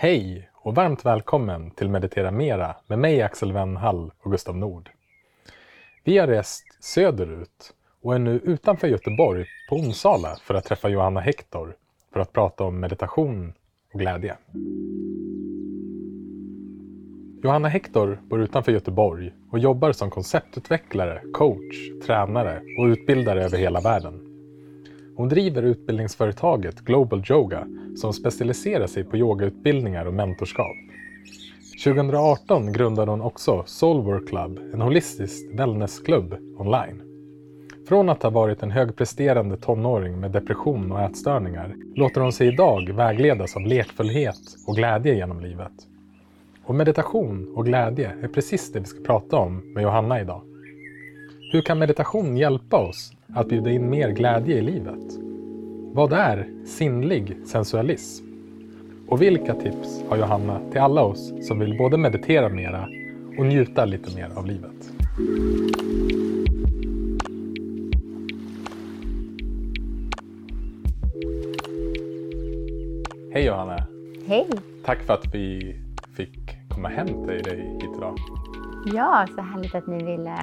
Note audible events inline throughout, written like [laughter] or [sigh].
Hej och varmt välkommen till Meditera Mera med mig Axel Wennhall och Gustav Nord. Vi har rest söderut och är nu utanför Göteborg på Onsala för att träffa Johanna Hector för att prata om meditation och glädje. Johanna Hector bor utanför Göteborg och jobbar som konceptutvecklare, coach, tränare och utbildare över hela världen. Hon driver utbildningsföretaget Global Yoga som specialiserar sig på yogautbildningar och mentorskap. 2018 grundade hon också Soulwork Club, en holistisk wellnessklubb online. Från att ha varit en högpresterande tonåring med depression och ätstörningar låter hon sig idag vägledas av lekfullhet och glädje genom livet. Och meditation och glädje är precis det vi ska prata om med Johanna idag. Hur kan meditation hjälpa oss att bjuda in mer glädje i livet? Vad är sinnlig sensualism? Och vilka tips har Johanna till alla oss som vill både meditera mera och njuta lite mer av livet? Hej Johanna! Hej! Tack för att vi fick komma hem till dig hit idag. Ja, så härligt att ni ville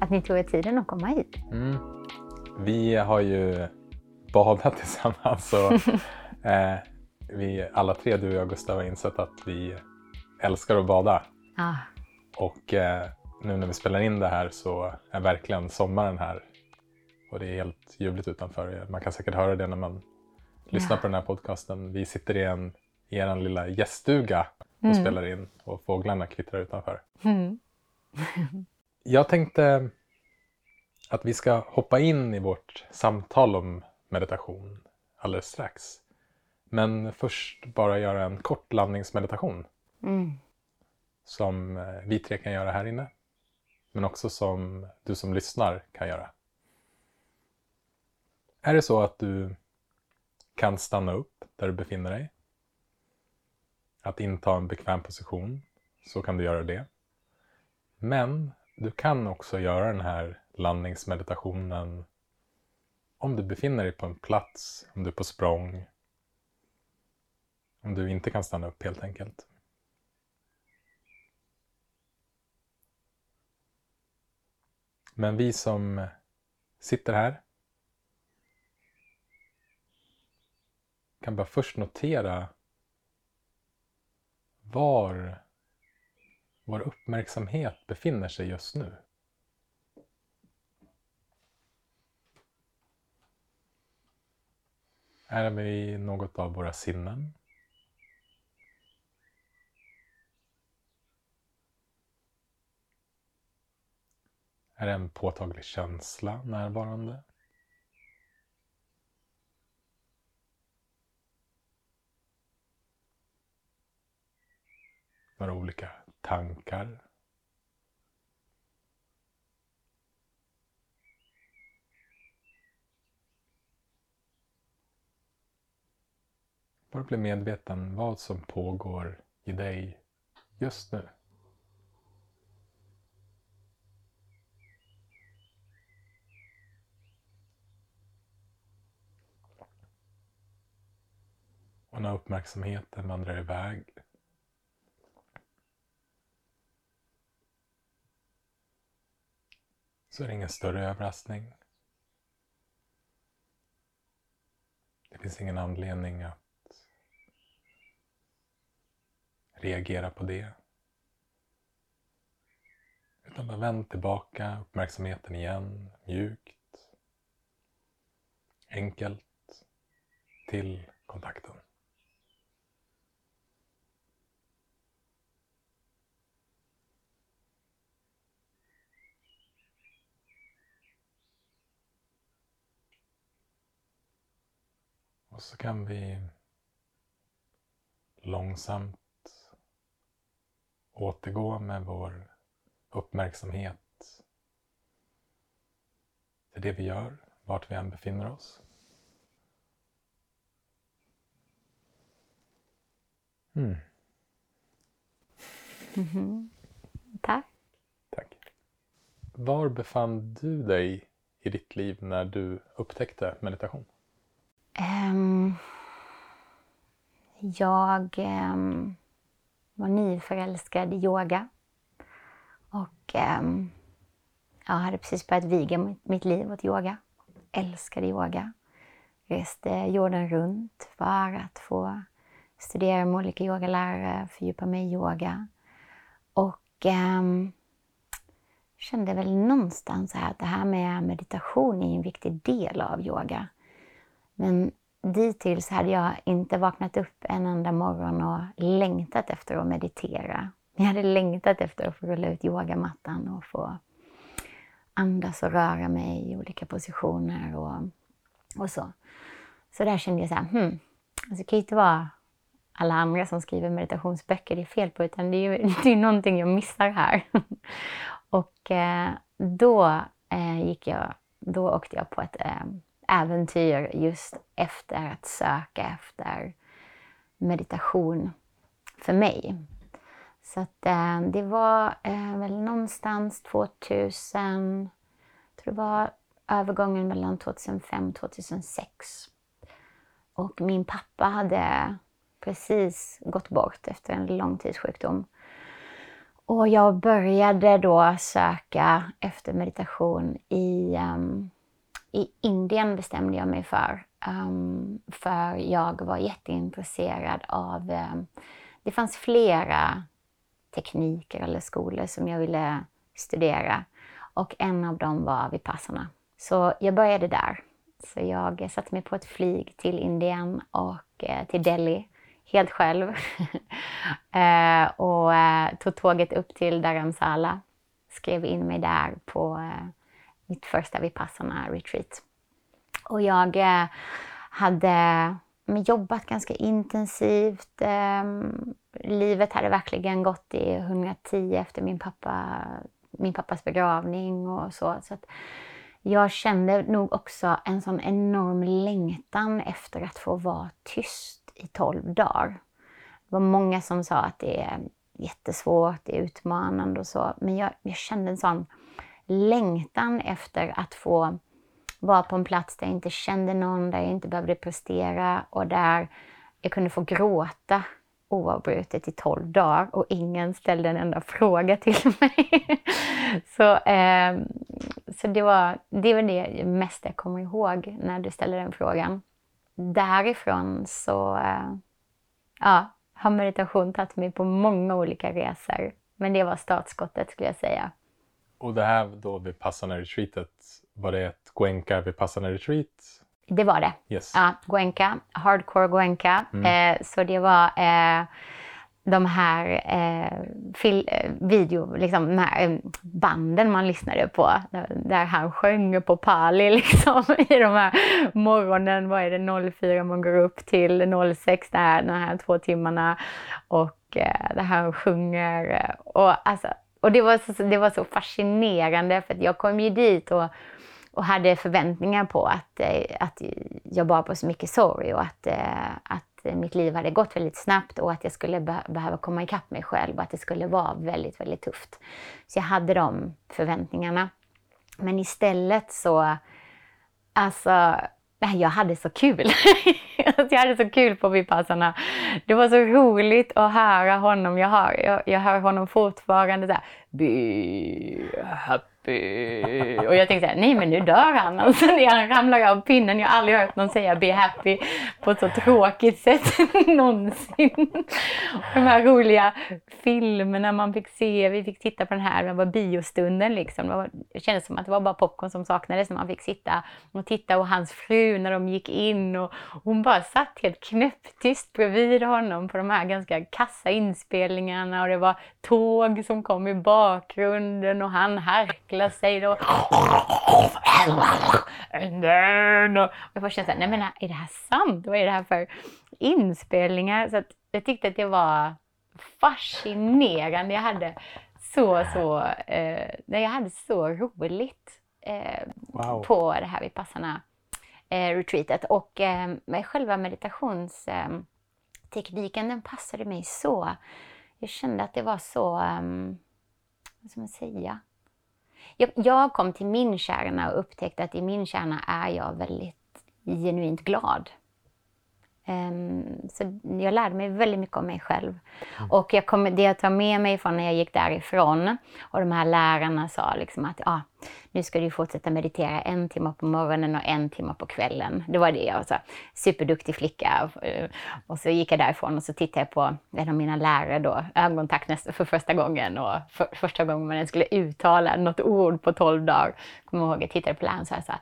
att ni tog er tiden att komma hit. Mm. Vi har ju badat [laughs] tillsammans och [laughs] eh, vi alla tre, du och jag Gustav, har insett att vi älskar att bada. Ah. Och eh, nu när vi spelar in det här så är verkligen sommaren här. Och det är helt ljuvligt utanför. Man kan säkert höra det när man lyssnar Ja. på den här podcasten. Vi sitter i en i er lilla gäststuga och Mm. spelar in och fåglarna kvittrar utanför. Mm. [laughs] Jag tänkte att vi ska hoppa in i vårt samtal om meditation alldeles strax. Men först bara göra en kort landningsmeditation Mm. som eh, vi tre kan göra här inne. Men också som du som lyssnar kan göra. Är det så att du kan stanna upp där du befinner dig? Att inta en bekväm position så kan du göra det. Men du kan också göra den här landningsmeditationen om du befinner dig på en plats, om du är på språng, om du inte kan stanna upp helt enkelt. Men vi som sitter här kan bara först notera var vår uppmärksamhet befinner sig just nu. Är vi i något av våra sinnen? Är en påtaglig känsla närvarande? Några olika tankar? Bara bli medveten vad som pågår i dig just nu. Och när uppmärksamheten vandrar iväg så är det ingen större överraskning. Det finns ingen anledning att reagera på det. Utan bara vänd tillbaka uppmärksamheten igen, mjukt, enkelt, till kontakten. Och så kan vi långsamt återgå med vår uppmärksamhet till det vi gör, vart vi än befinner oss. Mm, Mhm. Tack. tack. Var befann du dig i ditt liv när du upptäckte meditation? Um, Jag um, var nyförälskad i yoga. Och ehm, um, jag hade precis börjat viga mitt liv åt yoga. Älskade yoga. Reste jorden runt för att få studera med olika yogalärare, fördjupa mig i yoga. Och um, kände väl någonstans här att det här med meditation är en viktig del av yoga. Men dittills hade jag inte vaknat upp en enda morgon och längtat efter att meditera. Jag hade längtat efter att få rulla ut yogamattan och få andas och röra mig i olika positioner och, och så. Så där kände jag så här, hmm, alltså det kan ju inte vara alla andra som skriver meditationsböcker det är fel på, utan det är ju [laughs] det är någonting jag missar här. [laughs] och eh, då eh, gick jag, då åkte jag på ett eh, äventyr just efter att söka efter meditation för mig. Så att, eh, det var eh, väl någonstans 2000, jag tror det var övergången mellan 2005 och 2006. Och min pappa hade precis gått bort efter en långtidssjukdom. Och jag började då söka efter meditation i, um, i Indien bestämde jag mig för. Um, för jag var jätteintresserad av, um, det fanns flera tekniker eller skolor som jag ville studera och en av dem var Vipassana. Så jag började där. Så jag satte mig på ett flyg till Indien och eh, till Delhi helt själv. [laughs] eh, och eh, tog tåget upp till Dharamsala. Skrev in mig där på eh, mitt första Vipassana-retreat. Och jag eh, hade jobbat ganska intensivt. Ehm, livet hade verkligen gått i 110 efter min, pappa, min pappas begravning och så. så att jag kände nog också en sån enorm längtan efter att få vara tyst i 12 dagar. Det var många som sa att det är jättesvårt, det är utmanande och så. Men jag, jag kände en sån längtan efter att få vara på en plats där jag inte kände någon, där jag inte behövde prestera och där jag kunde få gråta oavbrutet i 12 dagar och ingen ställde en enda fråga till [laughs] mig. så eh, så det, var, det var det mesta jag kommer ihåg när du ställde den frågan. Därifrån så eh, ja, har meditation tagit mig på många olika resor. Men det var startskottet skulle jag säga. Och det här då vid Passana retreatet, var det ett Goenka vid Passana retreat? Det var det. Yes. Ja, Goenka, hardcore Goenka. Mm. Eh, så det var eh, de här eh, fil, eh, video, liksom, de här eh, banden man lyssnade på. Där han sjöng på pali [laughs] liksom, i de här morgonen, vad är det, 04 man går upp till 06, där, de här två timmarna. Och eh, där han sjunger. Och, alltså, och det, var så, det var så fascinerande för jag kom ju dit och, och hade förväntningar på att, eh, att jag bar på så mycket sorg och att, eh, att mitt liv hade gått väldigt snabbt och att jag skulle be behöva komma ikapp mig själv och att det skulle vara väldigt, väldigt tufft. Så jag hade de förväntningarna. Men istället så, alltså, jag hade så kul. [laughs] [laughs] Alltså, jag hade så kul på Vipassana. Det var så roligt att höra honom. Jag hör, jag, jag hör honom fortfarande där. Be happy happy. Och jag tänkte så här, nej men nu dör han. Alltså, han ramlar av pinnen. Jag har aldrig hört någon säga be happy på ett så tråkigt sätt [laughs] någonsin. De här roliga filmerna man fick se, vi fick titta på den här, det var biostunden liksom. Det, var, det kändes som att det var bara popcorn som saknades när man fick sitta och titta och hans fru när de gick in och hon bara satt helt knäpptyst bredvid honom på de här ganska kassa inspelningarna och det var tåg som kom i bakgrunden och han utveckla sig. Då. Och jag bara kände nej men är det här sant? Vad är det här för inspelningar? Så jag tyckte att det var fascinerande. Jag hade så, så, eh, jag hade så roligt eh, wow. på det här Vipassana eh, retreatet. Och eh, själva meditationstekniken, den passade mig så. Jag kände att det var så, um, vad ska man säga, jag, jag kom till min kärna och upptäckte att i min kärna är jag väldigt genuint glad. Um, så jag lärde mig väldigt mycket om mig själv. Mm. Och jag kom, det jag tar med mig från när jag gick därifrån och de här lärarna sa liksom att ah, nu ska du fortsätta meditera en timme på morgonen och en timme på kvällen. Det var det jag sa. Superduktig flicka. Och så gick jag därifrån och så tittade jag på en av mina lärare då, ögonkontakt för första gången och för, första gången man skulle uttala något ord på tolv dagar. Kommer ihåg, jag tittade på läraren och sa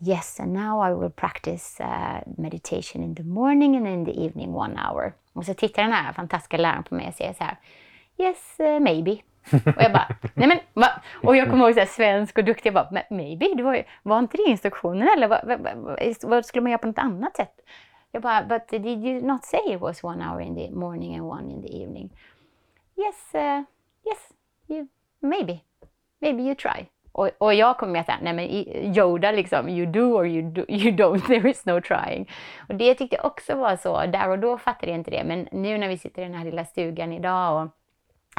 Yes, and now I will practice uh, meditation in the morning and in the evening one hour. Och så tittar den här fantastiska läraren på mig och säger så här. Yes, uh, maybe. Och jag bara, [laughs] nej men va? Och jag kommer ihåg så här, svensk och duktig. Jag bara, maybe? Det var, ju, var inte det instruktionen eller vad, vad, vad, skulle man göra på något annat sätt? Jag bara, but did you not say it was one hour in the morning and one in the evening? Yes, uh, yes, you, maybe. Maybe you try. Och, och jag kommer med att nej men Yoda liksom, you do or you, do, you don't, [laughs] there is no trying. Och det tyckte jag också var så, där och då fattade jag inte det, men nu när vi sitter i den här lilla stugan idag och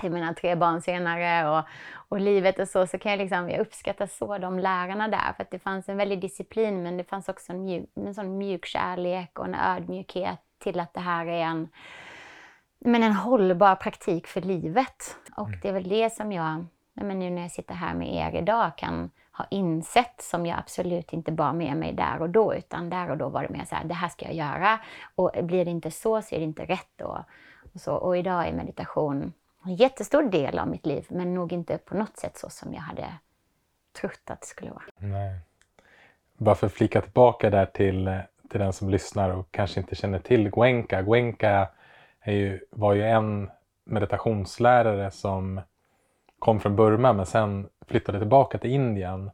jag menar tre barn senare och, och livet och så, så kan jag liksom, jag uppskatta så de lärarna där, för att det fanns en väldig disciplin, men det fanns också en, mjuk, en sån mjuk kärlek och en ödmjukhet till att det här är en, men en hållbar praktik för livet. Och mm. det är väl det som jag men nu när jag sitter här med er idag kan ha insett som jag absolut inte bar med mig där och då, utan där och då var det mer så här, det här ska jag göra och blir det inte så så är det inte rätt då. Och, så, och idag är meditation en jättestor del av mitt liv, men nog inte på något sätt så som jag hade trott att det skulle vara. Nej. Bara för att flika tillbaka där till, till den som lyssnar och kanske inte känner till Guenka. Guenka är ju, var ju en meditationslärare som kom från Burma men sen flyttade tillbaka till Indien.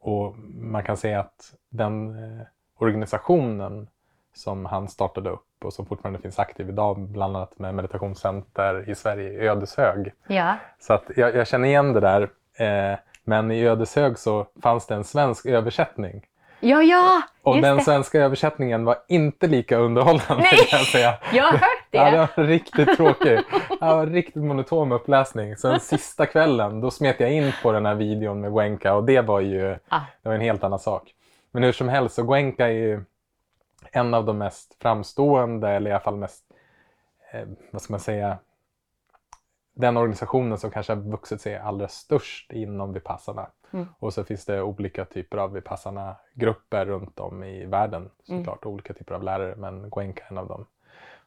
Och man kan säga att den eh, organisationen som han startade upp och som fortfarande finns aktiv idag, bland annat med meditationscenter i Sverige, i Ödeshög. Ja. Så att jag, jag känner igen det där. Eh, men i Ödeshög så fanns det en svensk översättning Ja, ja! Och den det. svenska översättningen var inte lika underhållande Nej. kan jag säga. Jag har hört det. Ja, det var riktigt tråkig. Det var riktigt monotom uppläsning. Sen sista kvällen, då smet jag in på den här videon med Gwenka och det var ju ah. det var en helt annan sak. Men hur som helst, så Gwenka är ju en av de mest framstående, eller i alla fall mest, eh, vad ska man säga, den organisationen som kanske har vuxit sig allra störst inom Vipassana. Mm. Och så finns det olika typer av Vipassana-grupper runt om i världen såklart. Mm. Olika typer av lärare, men Goenka är en av dem.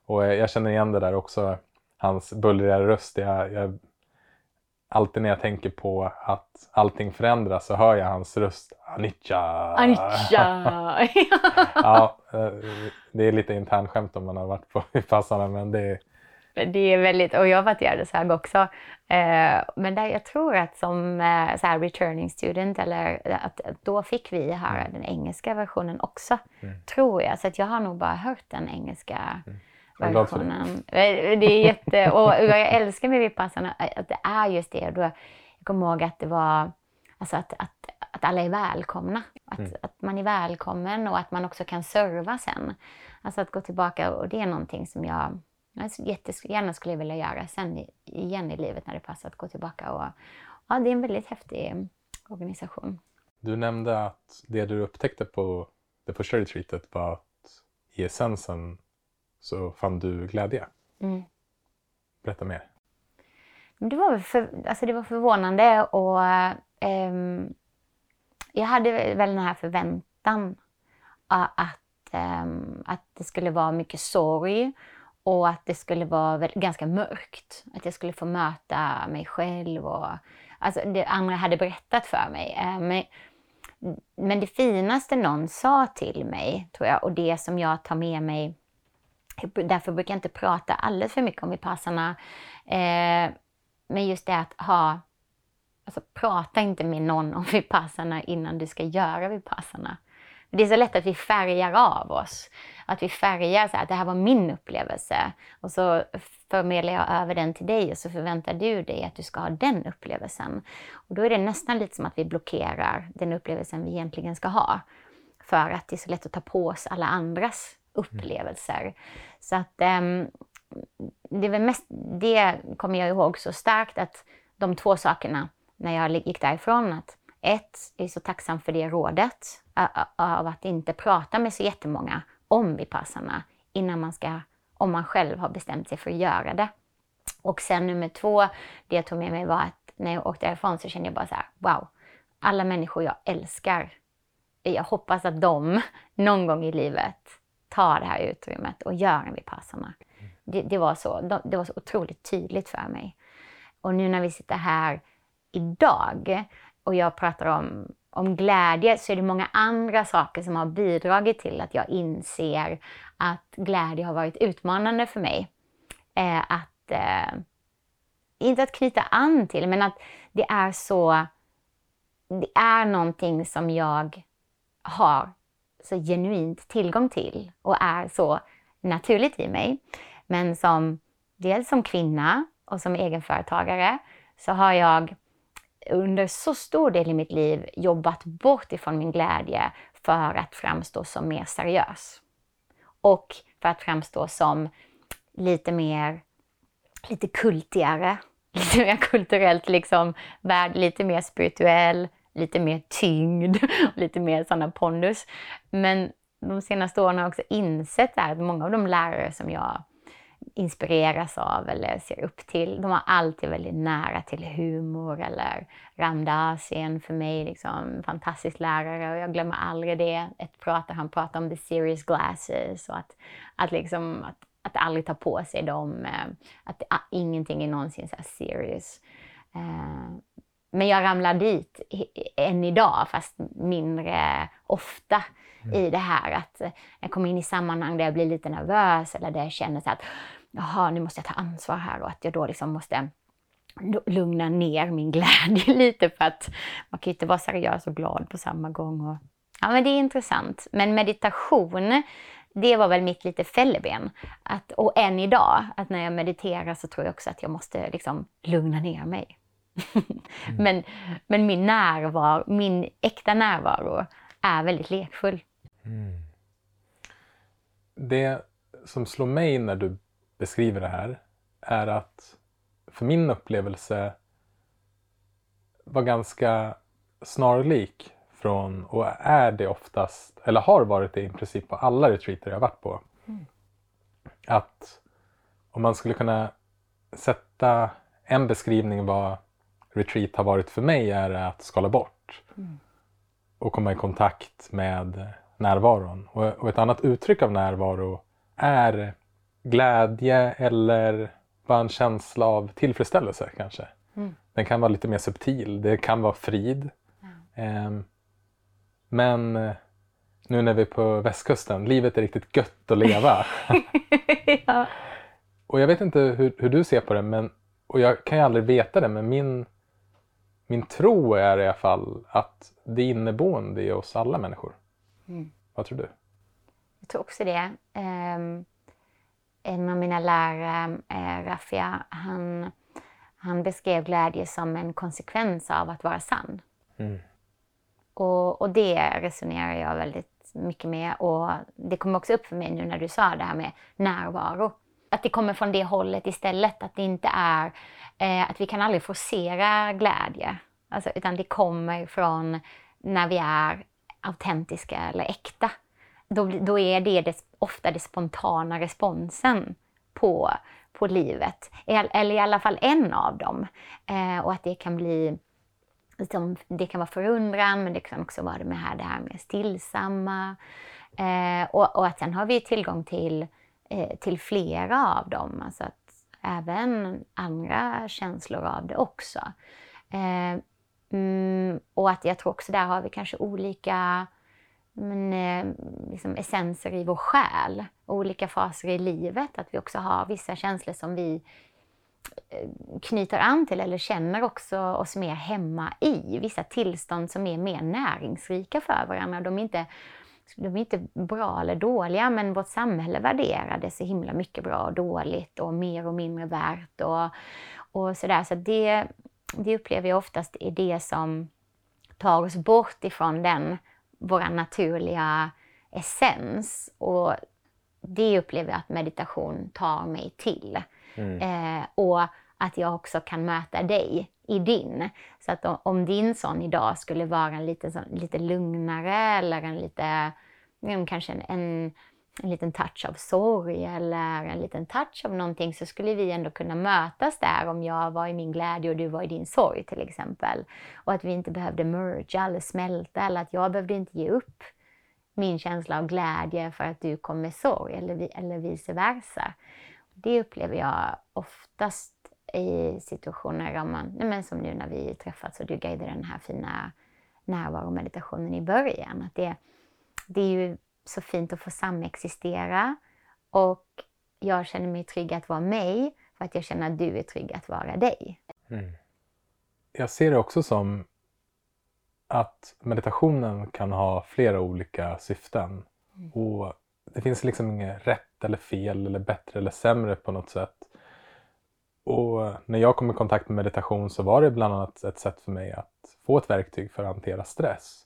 Och eh, jag känner igen det där också, hans bullriga röst. Jag, jag, alltid när jag tänker på att allting förändras så hör jag hans röst. Anicca! Anicca! [laughs] ja, eh, det är lite internskämt om man har varit på Vipassana men det är det är väldigt, och jag har varit i Ödeshög också. Eh, men där jag tror att som eh, så här returning student, eller att, då fick vi höra mm. den engelska versionen också, mm. tror jag. Så att jag har nog bara hört den engelska mm. Versionen. Det. det är jätte, och jag älskar med Vipassana att det är just det. Då, jag kommer ihåg att det var alltså att, att, att alla är välkomna. Att, mm. att man är välkommen och att man också kan serva sen. Alltså att gå tillbaka, och det är någonting som jag jättegärna skulle jag vilja göra sen igen i livet när det passar att gå tillbaka. Och, ja, det är en väldigt häftig organisation. Du nämnde att det du upptäckte på det första retreatet var att i essensen så fann du glädje. Mm. Berätta mer. Det var, för, alltså det var förvånande och um, jag hade väl den här förväntan att, um, att det skulle vara mycket sorg och att det skulle vara ganska mörkt. Att jag skulle få möta mig själv och alltså det andra hade berättat för mig. Eh, men, men det finaste någon sa till mig, tror jag, och det som jag tar med mig Därför brukar jag inte prata alldeles för mycket om Vipassana. Eh, men just det att ha... Alltså prata inte med någon om Vipassana innan du ska göra Vipassana. Det är så lätt att vi färgar av oss. Att vi färgar så här, att det här var min upplevelse. Och så förmedlar jag över den till dig och så förväntar du dig att du ska ha den upplevelsen. Och då är det nästan lite som att vi blockerar den upplevelsen vi egentligen ska ha. För att det är så lätt att ta på oss alla andras Mm. upplevelser. Mm. Så att um, det, var mest, det kommer jag ihåg så starkt att de två sakerna när jag gick därifrån, att ett, jag är så tacksam för det rådet av att inte prata med så jättemånga om Vipassana innan man ska, om man själv har bestämt sig för att göra det. Och sen nummer två, det jag tog med mig var att när jag åkte därifrån så kände jag bara så här, wow, alla människor jag älskar, jag hoppas att de [laughs] någon gång i livet tar det här utrymmet och gör en Vipassana. Det, det, var så, det var så otroligt tydligt för mig. Och nu när vi sitter här idag och jag pratar om, om glädje så är det många andra saker som har bidragit till att jag inser att glädje har varit utmanande för mig. Eh, att, eh, inte att knyta an till, men att det är så... Det är någonting som jag har så genuint tillgång till och är så naturligt i mig. Men som dels som kvinna och som egenföretagare så har jag under så stor del i mitt liv jobbat bort ifrån min glädje för att framstå som mer seriös. Och för att framstå som lite mer, lite kultigare, [laughs] lite mer kulturellt liksom, värd, lite mer spirituell, lite mer tyngd, [laughs] lite mer sådana pondus. Men de senaste åren har jag också insett att många av de lärare som jag inspireras av eller ser upp till. De har alltid väldigt nära till humor eller Ramdas är en för mig liksom fantastisk lärare och jag glömmer aldrig det. Ett pratar, han pratar om the serious glasses och att, att, liksom, att, att aldrig ta på sig dem. Eh, att, att ingenting är någonsin så serious. Eh, men jag ramlar dit än idag, fast mindre ofta mm. i det här att jag kommer in i sammanhang där jag blir lite nervös eller där jag känner så att jaha, nu måste jag ta ansvar här och att jag då liksom måste lugna ner min [laughs] glädje lite för att man kan ju inte vara seriös och glad på samma gång. Och, ja, men det är intressant. Men meditation, det var väl mitt lite fälleben. Att, och än idag, att när jag mediterar så tror jag också att jag måste liksom lugna ner mig. Mm. men, men min närvaro, min äkta närvaro är väldigt lekfull. Mm. Det som slår mig när du beskriver det här är att för min upplevelse var ganska snarlik från, och är det oftast, eller har varit det i princip på alla retreater jag varit på. Mm. Att om man skulle kunna sätta en beskrivning vad retreat har varit för mig är att skala bort. Mm. Och komma i kontakt med närvaron. Och, och ett annat uttryck av närvaro är glädje eller bara en känsla av tillfredsställelse kanske. Mm. Den kan vara lite mer subtil. Det kan vara frid. Mm. Eh, men nu när vi är på västkusten, livet är riktigt gött att leva. [laughs] ja. Och jag vet inte hur, hur, du ser på det, men, och jag kan ju aldrig veta det, men min, min tro är i alla fall att det är inneboende i oss alla människor. Mm. Vad tror du? Jag tror också det. Um en av mina lärare, eh, Raffia, han, han beskrev glädje som en konsekvens av att vara sann. Mm. Och, och det resonerar jag väldigt mycket med. Och det kom också upp för mig nu när du sa det här med närvaro. Att det kommer från det hållet istället. Att det inte är eh, att vi kan aldrig forcera glädje. Alltså, utan det kommer från när vi är autentiska eller äkta då, då är det, det ofta den spontana responsen på, på livet. Eller i alla fall en av dem. Eh, och att det kan bli liksom, det kan vara förundran, men det kan också vara det, här, det här med stillsamma. Eh, och, och, att sen har vi tillgång till, eh, till flera av dem. Alltså att även andra känslor av det också. Eh, mm, och att jag tror också där har vi kanske olika men, eh, liksom essenser i vår själ, olika faser i livet. Att vi också har vissa känslor som vi eh, knyter an till eller känner också oss mer hemma i. Vissa tillstånd som är mer näringsrika för varandra. De är inte, de är inte bra eller dåliga, men vårt samhälle värderar det så himla mycket bra och dåligt och mer och mindre värt och, och sådär. Så det, det upplever jag oftast är det som tar oss bort ifrån den vår naturliga essens. Och det upplever jag att meditation tar mig till. Mm. Eh, och att jag också kan möta dig i din. Så att om din sån idag skulle vara en lite, lite lugnare eller en lite, kanske en, en, en liten touch av sorg eller en liten touch av någonting så skulle vi ändå kunna mötas där om jag var i min glädje och du var i din sorg till exempel. Och att vi inte behövde merga eller smälta eller att jag behövde inte ge upp min känsla av glädje för att du kom med sorg eller, eller vice versa. Det upplever jag oftast i situationer om man, nej men som nu när vi träffats och du guidade den här fina närvaromeditationen i början. Att det, det är ju så fint att få samexistera och jag känner mig trygg att vara mig för att jag känner att du är trygg att vara dig. Mm. Jag ser det också som att meditationen kan ha flera olika syften. Mm. Och det finns liksom inget rätt eller fel eller bättre eller sämre på något sätt. Och när jag kom i kontakt med meditation så var det bland annat ett sätt för mig att få ett verktyg för att hantera stress.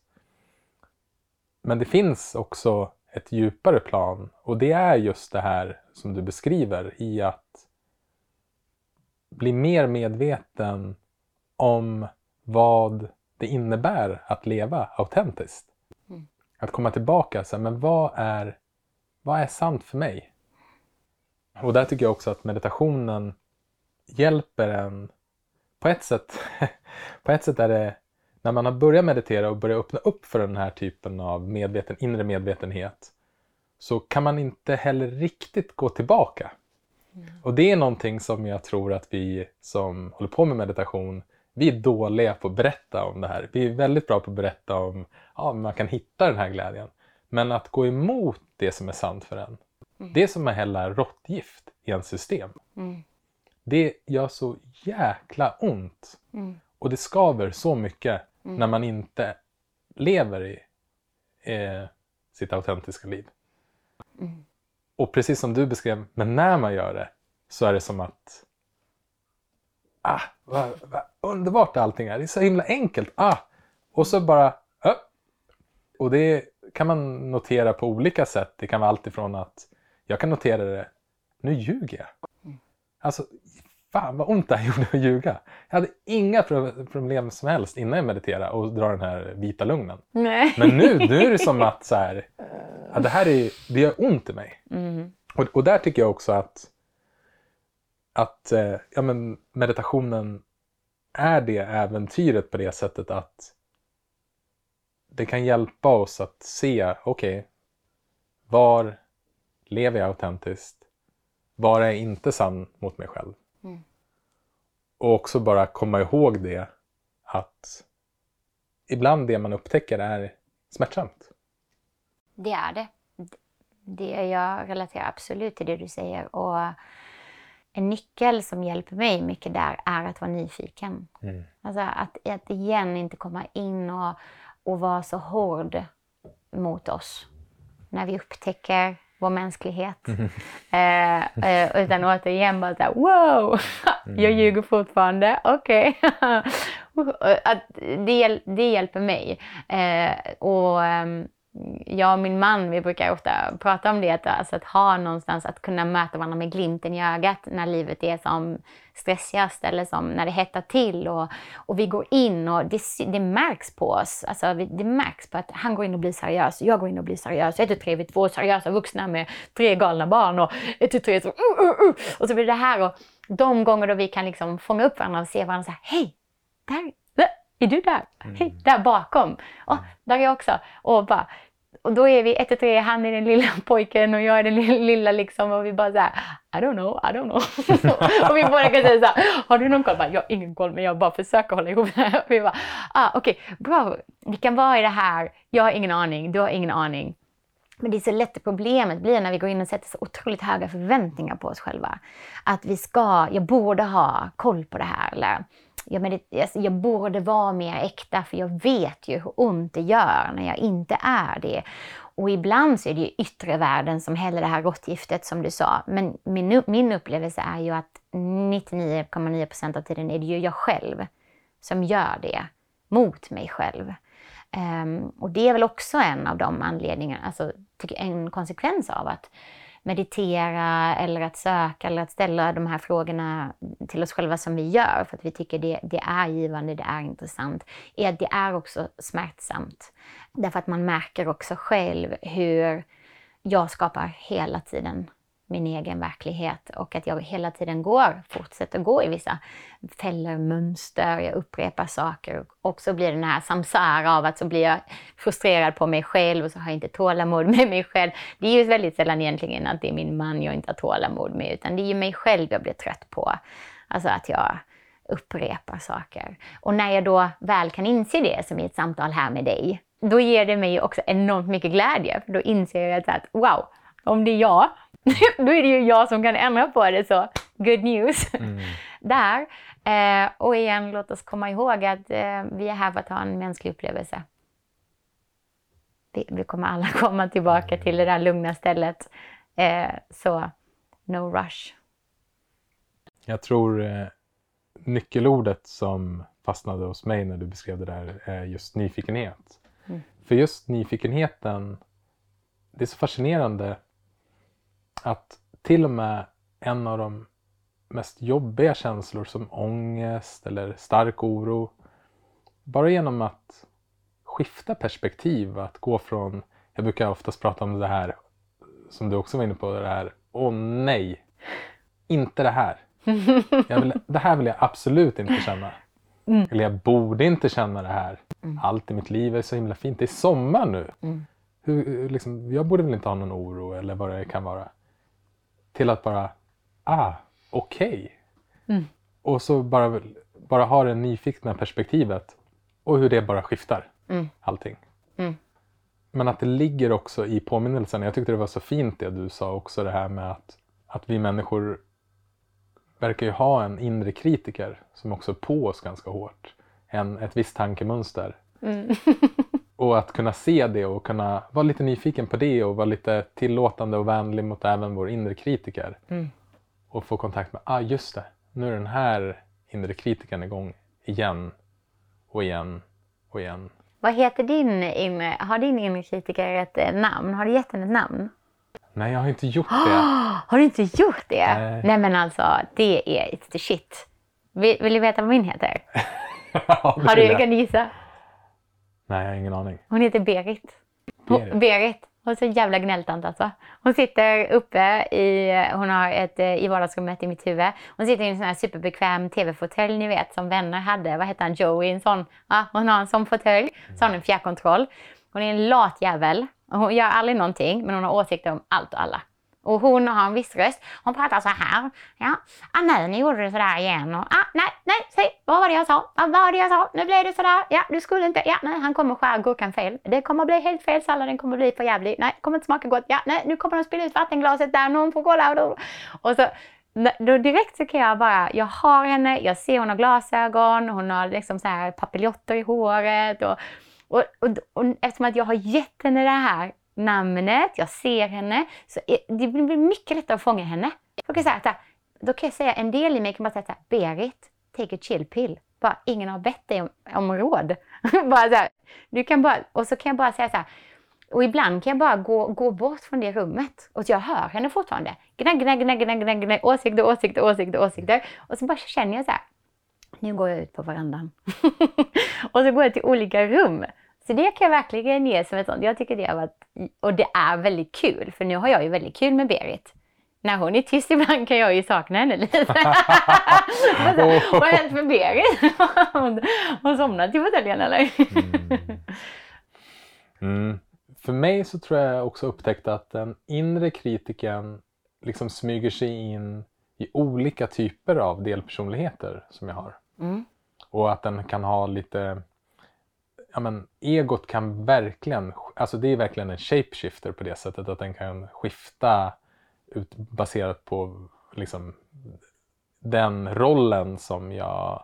Men det finns också ett djupare plan och det är just det här som du beskriver i att bli mer medveten om vad det innebär att leva autentiskt. Mm. Att komma tillbaka, så här, men vad är, vad är sant för mig? Och där tycker jag också att meditationen hjälper en på ett sätt. [laughs] på ett sätt är det när man har börjat meditera och börjat öppna upp för den här typen av medveten, inre medvetenhet så kan man inte heller riktigt gå tillbaka. Mm. Och det är någonting som jag tror att vi som håller på med meditation, vi är dåliga på att berätta om det här. Vi är väldigt bra på att berätta om ja, man kan hitta den här glädjen. Men att gå emot det som är sant för en, mm. det är som att hälla råttgift i en system. Mm. Det gör så jäkla ont. Mm. Och det skaver så mycket mm. när man inte lever i eh, sitt autentiska liv. Mm. Och precis som du beskrev, men när man gör det så är det som att ah, vad, vad underbart allting är. Det är så himla enkelt. Ah, och så bara ah. Och det kan man notera på olika sätt. Det kan vara alltifrån att jag kan notera det, nu ljuger jag. Alltså fan vad ont det här [laughs] gjorde att ljuga. Jag hade inga problem som helst innan jag mediterade och dra den här vita lugnen. Nej. Men nu, nu är det som att så här, [laughs] ja, det här är, det gör ont i mig. Mm. Och, och där tycker jag också att, att eh, ja, men meditationen är det äventyret på det sättet att det kan hjälpa oss att se, okej, okay, var lever jag autentiskt? Var jag inte sann mot mig själv? Mm. Och också bara komma ihåg det att ibland det man upptäcker är smärtsamt. Det är det. det jag relaterar absolut till det du säger. Och en nyckel som hjälper mig mycket där är att vara nyfiken. Mm. Alltså att, att igen inte komma in och, och vara så hård mot oss. När vi upptäcker vår mänsklighet. Mm. [laughs] Eh, utan återigen bara såhär, wow, [laughs] mm. jag ljuger fortfarande, okej. [laughs] Okay. det, det hjälper mig. Eh, och ehm, jag och min man, vi brukar ofta prata om det, att, alltså att ha någonstans att kunna möta varandra med glimten i ögat när livet är som stressigast eller som när det hettar till och, och vi går in och det, det märks på oss. Alltså det märks på att han går in och blir seriös, jag går in och blir seriös. Ett, tu, tre, vi två seriösa vuxna med tre galna barn och ett, tu, tre, så, uh, uh, uh. och så blir det här och de gånger då vi kan liksom fånga upp varandra och se varandra så här, hej, där, är du där? Mm. Hej, där bakom. Och där är jag också. Och bara, och då är vi ett och tre, han är den lilla [laughs] pojken och jag är den lilla liksom och vi bara såhär, I don't know, I don't know. [laughs] och vi båda kan säga såhär, har du någon koll? Bara, jag har ingen koll men jag bara försöker hålla ihop det här. Och [laughs] vi bara, ah, okej, okay, bra, vi kan vara i det här, jag har ingen aning, du har ingen aning. Men det är så lätt problemet blir när vi går in och sätter så otroligt höga förväntningar på oss själva. Att vi ska, jag borde ha koll på det här eller jag, medit- alltså, jag borde vara mer äkta för jag vet ju hur ont det gör när jag inte är det. Och ibland så är det ju yttre världen som häller det här råttgiftet som du sa. Men min, min upplevelse är ju att 99,9% av tiden är det ju jag själv som gör det mot mig själv. Um, och det är väl också en av de anledningarna, alltså en konsekvens av att meditera eller att söka eller att ställa de här frågorna till oss själva som vi gör för att vi tycker det, det är givande, det är intressant, är att det är också smärtsamt. Därför att man märker också själv hur jag skapar hela tiden min egen verklighet och att jag hela tiden går, fortsätter gå i vissa fällor, mönster, jag upprepar saker och så blir det den här samsara av att så blir jag frustrerad på mig själv och så har jag inte tålamod [laughs] med mig själv. Det är ju väldigt sällan egentligen att det är min man jag inte har tålamod med utan det är ju mig själv jag blir trött på. Alltså att jag upprepar saker. Och när jag då väl kan inse det, som i ett samtal här med dig, då ger det mig också enormt mycket glädje. För då inser jag att wow, om det är jag, [laughs] då är det ju jag som kan ändra på det. Så good news mm. [laughs] där. Eh, och igen, låt oss komma ihåg att eh, vi är här för att ha en mänsklig upplevelse. Vi, vi kommer alla [laughs] komma tillbaka till det där lugna stället. Eh, så no rush. Jag tror eh, nyckelordet som fastnade hos mig när du beskrev det där är just nyfikenhet. Mm. För just nyfikenheten, det är så fascinerande att till och med en av de mest jobbiga känslor som ångest eller stark oro, bara genom att skifta perspektiv, att gå från, jag brukar oftast prata om det här som du också var inne på, det här, åh nej, inte det här. [laughs] Vill, det här vill jag absolut inte känna. Mm. Eller jag borde inte känna det här. Mm. Allt i mitt liv är så himla fint. Det är sommar nu. Mm. Hur, liksom, jag borde väl inte ha någon oro eller vad det kan vara. Till att bara, ah, okej. Okay. Mm. Och så bara, bara ha det nyfikna perspektivet. Och hur det bara skiftar mm. allting. Mm. Men att det ligger också i påminnelsen. Jag tyckte det var så fint det du sa också det här med att, att vi människor verkar ju ha en inre kritiker som också är på oss ganska hårt. En, ett visst tankemönster. Mm. [laughs] och att kunna se det och kunna vara lite nyfiken på det och vara lite tillåtande och vänlig mot även vår inre kritiker. Mm. Och få kontakt med, ah just det, nu är den här inre kritikern igång igen och igen och igen. Vad heter din inre, har din inre kritiker ett eh, namn? Har du gett den ett namn? Nej, jag har inte gjort det. [gasps] har du inte gjort det? Nej. Nej, men alltså, det är it's the shit. Vill, vill du veta vad min heter? [laughs] ja, har du, kan du gissa? Nej, jag har ingen aning. Hon heter Berit. Berit. Berit. Hon är så jävla gnälltant alltså. Hon sitter uppe i, hon har ett, eh, i vardagsrummet i mitt huvud. Hon sitter i en sån här superbekväm tv-fåtölj ni vet som vänner hade. Vad heter han? Joey? En sån. Ja, hon har en sån fåtölj. Så har hon en fjärrkontroll. Hon är en lat jävel. Hon gör aldrig någonting, men hon har åsikter om allt och alla. Och hon har en viss röst. Hon pratar så här. Ja, ah, nej, nu gjorde du sådär igen. Och, ah, nej, nej, säg, vad var det jag sa? Ah, vad var det jag sa? Nu blev det sådär. Ja, du skulle inte. Ja, nej, han kommer skära gurkan fel. Det kommer bli helt fel. Salladen kommer bli för jävlig. Nej, kommer inte smaka gott. Ja, nej, nu kommer de spilla ut vattenglaset där. Någon får kolla. Och så då direkt så kan jag bara, jag har henne, jag ser hon har glasögon, hon har liksom så här papiljotter i håret och och, och, och eftersom att jag har gett henne det här namnet, jag ser henne, så det blir mycket lättare att fånga henne. Jag kan säga, då kan jag säga, en del i mig kan bara säga så här, Berit, take a chill pill. Bara, ingen har bett dig om, om råd. [laughs] bara så här, du kan bara, och så kan jag bara säga så här, och ibland kan jag bara gå, gå bort från det rummet och jag hör henne fortfarande. Gnägg, gnägg, gnägg, gnägg, gnägg, gnägg, åsikter, åsikter, åsikter, åsikter. Och så bara känner jag så här, nu går jag ut på verandan. [laughs] och så går jag till olika rum. Så det kan jag verkligen ge som ett sånt. Jag tycker det har varit, och det är väldigt kul, för nu har jag ju väldigt kul med Berit. När hon är tyst [laughs] ibland kan jag ju sakna henne lite. [laughs] Vad har hänt med Berit? [laughs] hon, hon somnat i fåtöljen eller? mm. Mm. För mig så tror jag också upptäckt att den inre kritiken liksom smyger sig in i olika typer av delpersonligheter som jag har. Mm. Och att den kan ha lite ja, men, egot kan verkligen, alltså det är verkligen en shapeshifter på det sättet att den kan skifta ut baserat på liksom, den rollen som jag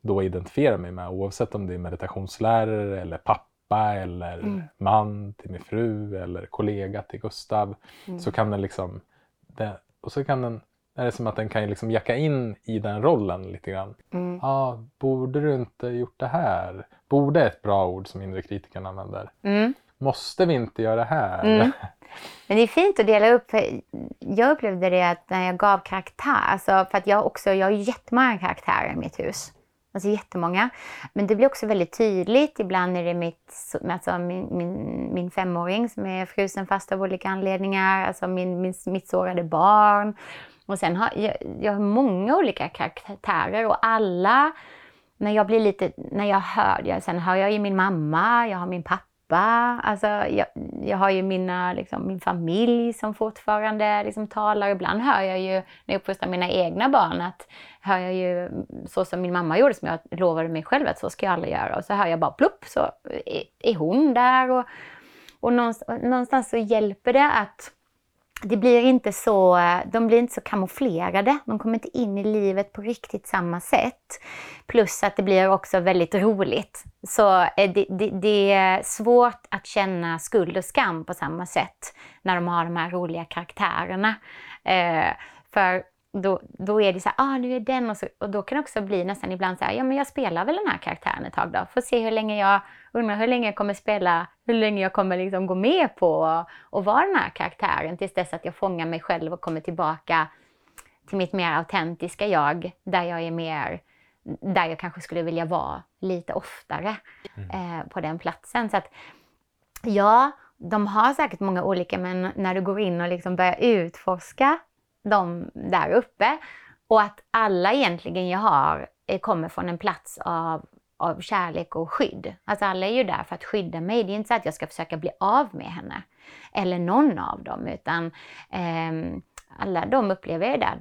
då identifierar mig med oavsett om det är meditationslärare eller pappa eller mm. man till min fru eller kollega till Gustav. Mm. Så kan den liksom, det, och så kan den är det som att den kan liksom jacka in i den rollen lite grann. Mm. Ah, borde du inte gjort det här? Borde är ett bra ord som inre kritiken använder. Mm. Måste vi inte göra det här? Mm. Men det är fint att dela upp. Jag upplevde det att när jag gav karaktär, alltså för att jag också, jag har jättemånga karaktärer i mitt hus. Alltså jättemånga. Men det blir också väldigt tydligt. Ibland är det mitt, alltså min, min, min femåring som är frusen fast av olika anledningar. Alltså min, min, mitt sårade barn. Och sen har jag, jag har många olika karaktärer och alla, när jag blir lite, när jag hör, jag, sen hör jag ju min mamma, jag har min pappa Alltså, jag, jag har ju mina, liksom, min familj som fortfarande liksom, talar. Ibland hör jag ju, när jag uppfostrar mina egna barn, att hör jag ju så som min mamma gjorde, som jag lovade mig själv att så ska jag aldrig göra. Och så hör jag bara plupp, så är, är hon där. Och, och någonstans, någonstans så hjälper det att det blir inte så, eh, de blir inte så kamouflerade. De kommer inte in i livet på riktigt samma sätt. Plus att det blir också väldigt roligt. Så eh, det, det, det, är svårt att känna skuld och skam på samma sätt när de har de här roliga karaktärerna. Eh, för då, då är det så här, ah nu är den och, så, och då kan det också bli nästan ibland så här, ja men jag spelar väl den här karaktären ett tag då. Får se hur länge jag, undrar hur länge jag kommer spela, hur länge jag kommer liksom gå med på att vara den här karaktären tills dess att jag fångar mig själv och kommer tillbaka till mitt mer autentiska jag, där jag är mer, där jag kanske skulle vilja vara lite oftare mm. eh, på den platsen. Så att ja, de har säkert många olika, men när du går in och liksom börjar utforska de där uppe. Och att alla egentligen jag har kommer från en plats av, av kärlek och skydd. Alltså alla är ju där för att skydda mig. Det är inte så att jag ska försöka bli av med henne. Eller någon av dem. Utan eh, alla de upplever jag där,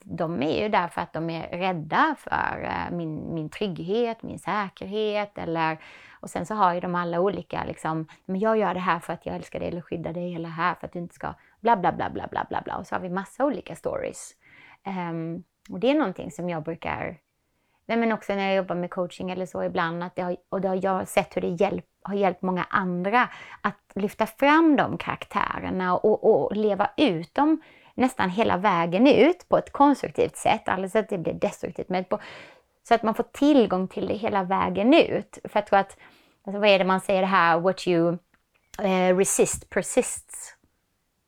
de är ju där för att de är rädda för eh, min, min trygghet, min säkerhet eller och sen så har ju de alla olika liksom, men jag gör det här för att jag älskar dig eller skyddar dig eller här för att du inte ska bla bla bla bla bla bla bla. Och så har vi massa olika stories. Um, och det är någonting som jag brukar, nej men också när jag jobbar med coaching eller så ibland, att det har, och det har jag sett hur det hjälper har hjälpt många andra att lyfta fram de karaktärerna och, och leva ut dem nästan hela vägen ut på ett konstruktivt sätt, alltså att det blir destruktivt, men på, så att man får tillgång till det hela vägen ut. För jag tror att, alltså vad är det man säger det här, what you uh, resist persists.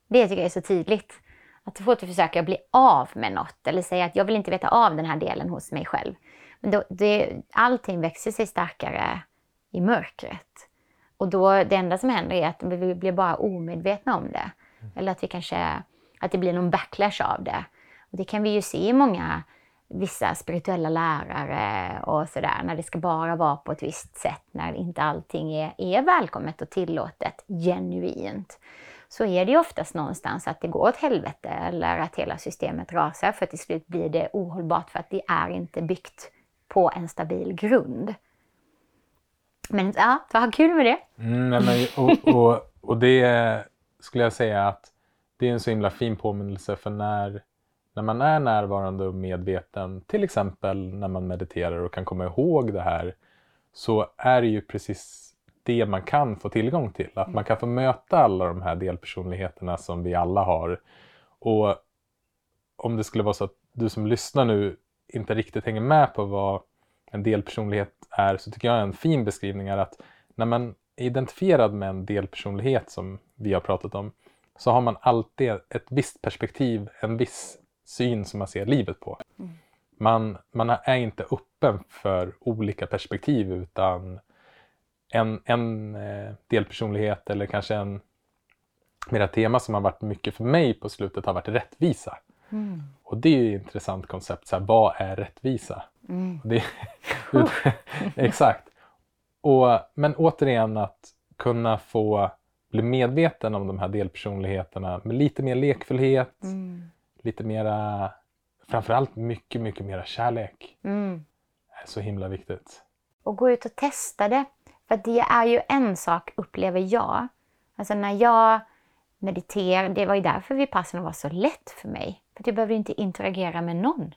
Det tycker jag är så tydligt. Att så fort du försöker bli av med något eller säga att jag vill inte veta av den här delen hos mig själv. Men då, det, allting växer sig starkare i mörkret. Och då, det enda som händer är att vi blir bara omedvetna om det. Eller att vi kanske, att det blir någon backlash av det. Och det kan vi ju se i många, vissa spirituella lärare och sådär, när det ska bara vara på ett visst sätt, när inte allting är, är välkommet och tillåtet, genuint så är det ju oftast någonstans att det går åt helvete eller att hela systemet rasar för till slut blir det ohållbart för att det är inte byggt på en stabil grund. Men ja, ha kul med det. Mm, men, och, och, och det skulle jag säga att det är en så himla fin påminnelse för när, när man är närvarande och medveten, till exempel när man mediterar och kan komma ihåg det här, så är det ju precis det man kan få tillgång till. Att man kan få möta alla de här delpersonligheterna som vi alla har. Och om det skulle vara så att du som lyssnar nu inte riktigt hänger med på vad en delpersonlighet är så tycker jag en fin beskrivning är att när man är identifierad med en delpersonlighet som vi har pratat om så har man alltid ett visst perspektiv, en viss syn som man ser livet på. Mm. Man, man är inte öppen för olika perspektiv utan en, en eh, delpersonlighet eller kanske en mera tema som har varit mycket för mig på slutet har varit rättvisa. Mm. Och det är ju ett intressant koncept. Så här, vad är rättvisa? Mm. Det, [laughs] [laughs] exakt. Och, men återigen att kunna få bli medveten om de här delpersonligheterna med lite mer lekfullhet, mm. lite mera, framförallt mycket, mycket mera kärlek. Mm. är så himla viktigt. Och gå ut och testa det. För det är ju en sak, upplever jag. Alltså när jag mediterar, det var ju därför Vipassana var så lätt för mig. För jag behövde inte interagera med någon.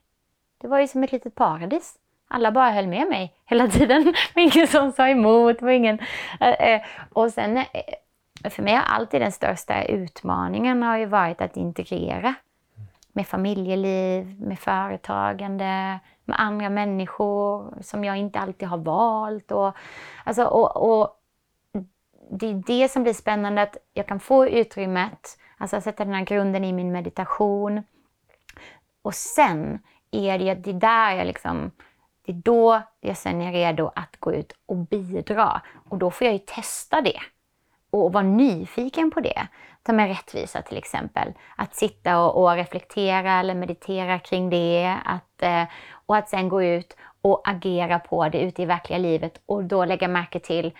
Det var ju som ett litet paradis. Alla bara höll med mig hela tiden. Det [laughs] var ingen som sa emot. var ingen, äh, och sen, äh, för mig har alltid den största utmaningen har ju varit att integrera. Med familjeliv, med företagande, med andra människor som jag inte alltid har valt. Och, alltså, och, och det är det som blir spännande, att jag kan få utrymmet, alltså sätta den här grunden i min meditation. Och sen är det, det är där jag liksom det är då jag sen är redo att gå ut och bidra. Och då får jag ju testa det och vara nyfiken på det. Ta med rättvisa till exempel. Att sitta och, och reflektera eller meditera kring det. Att, eh, och att sen gå ut och agera på det ute i verkliga livet och då lägga märke till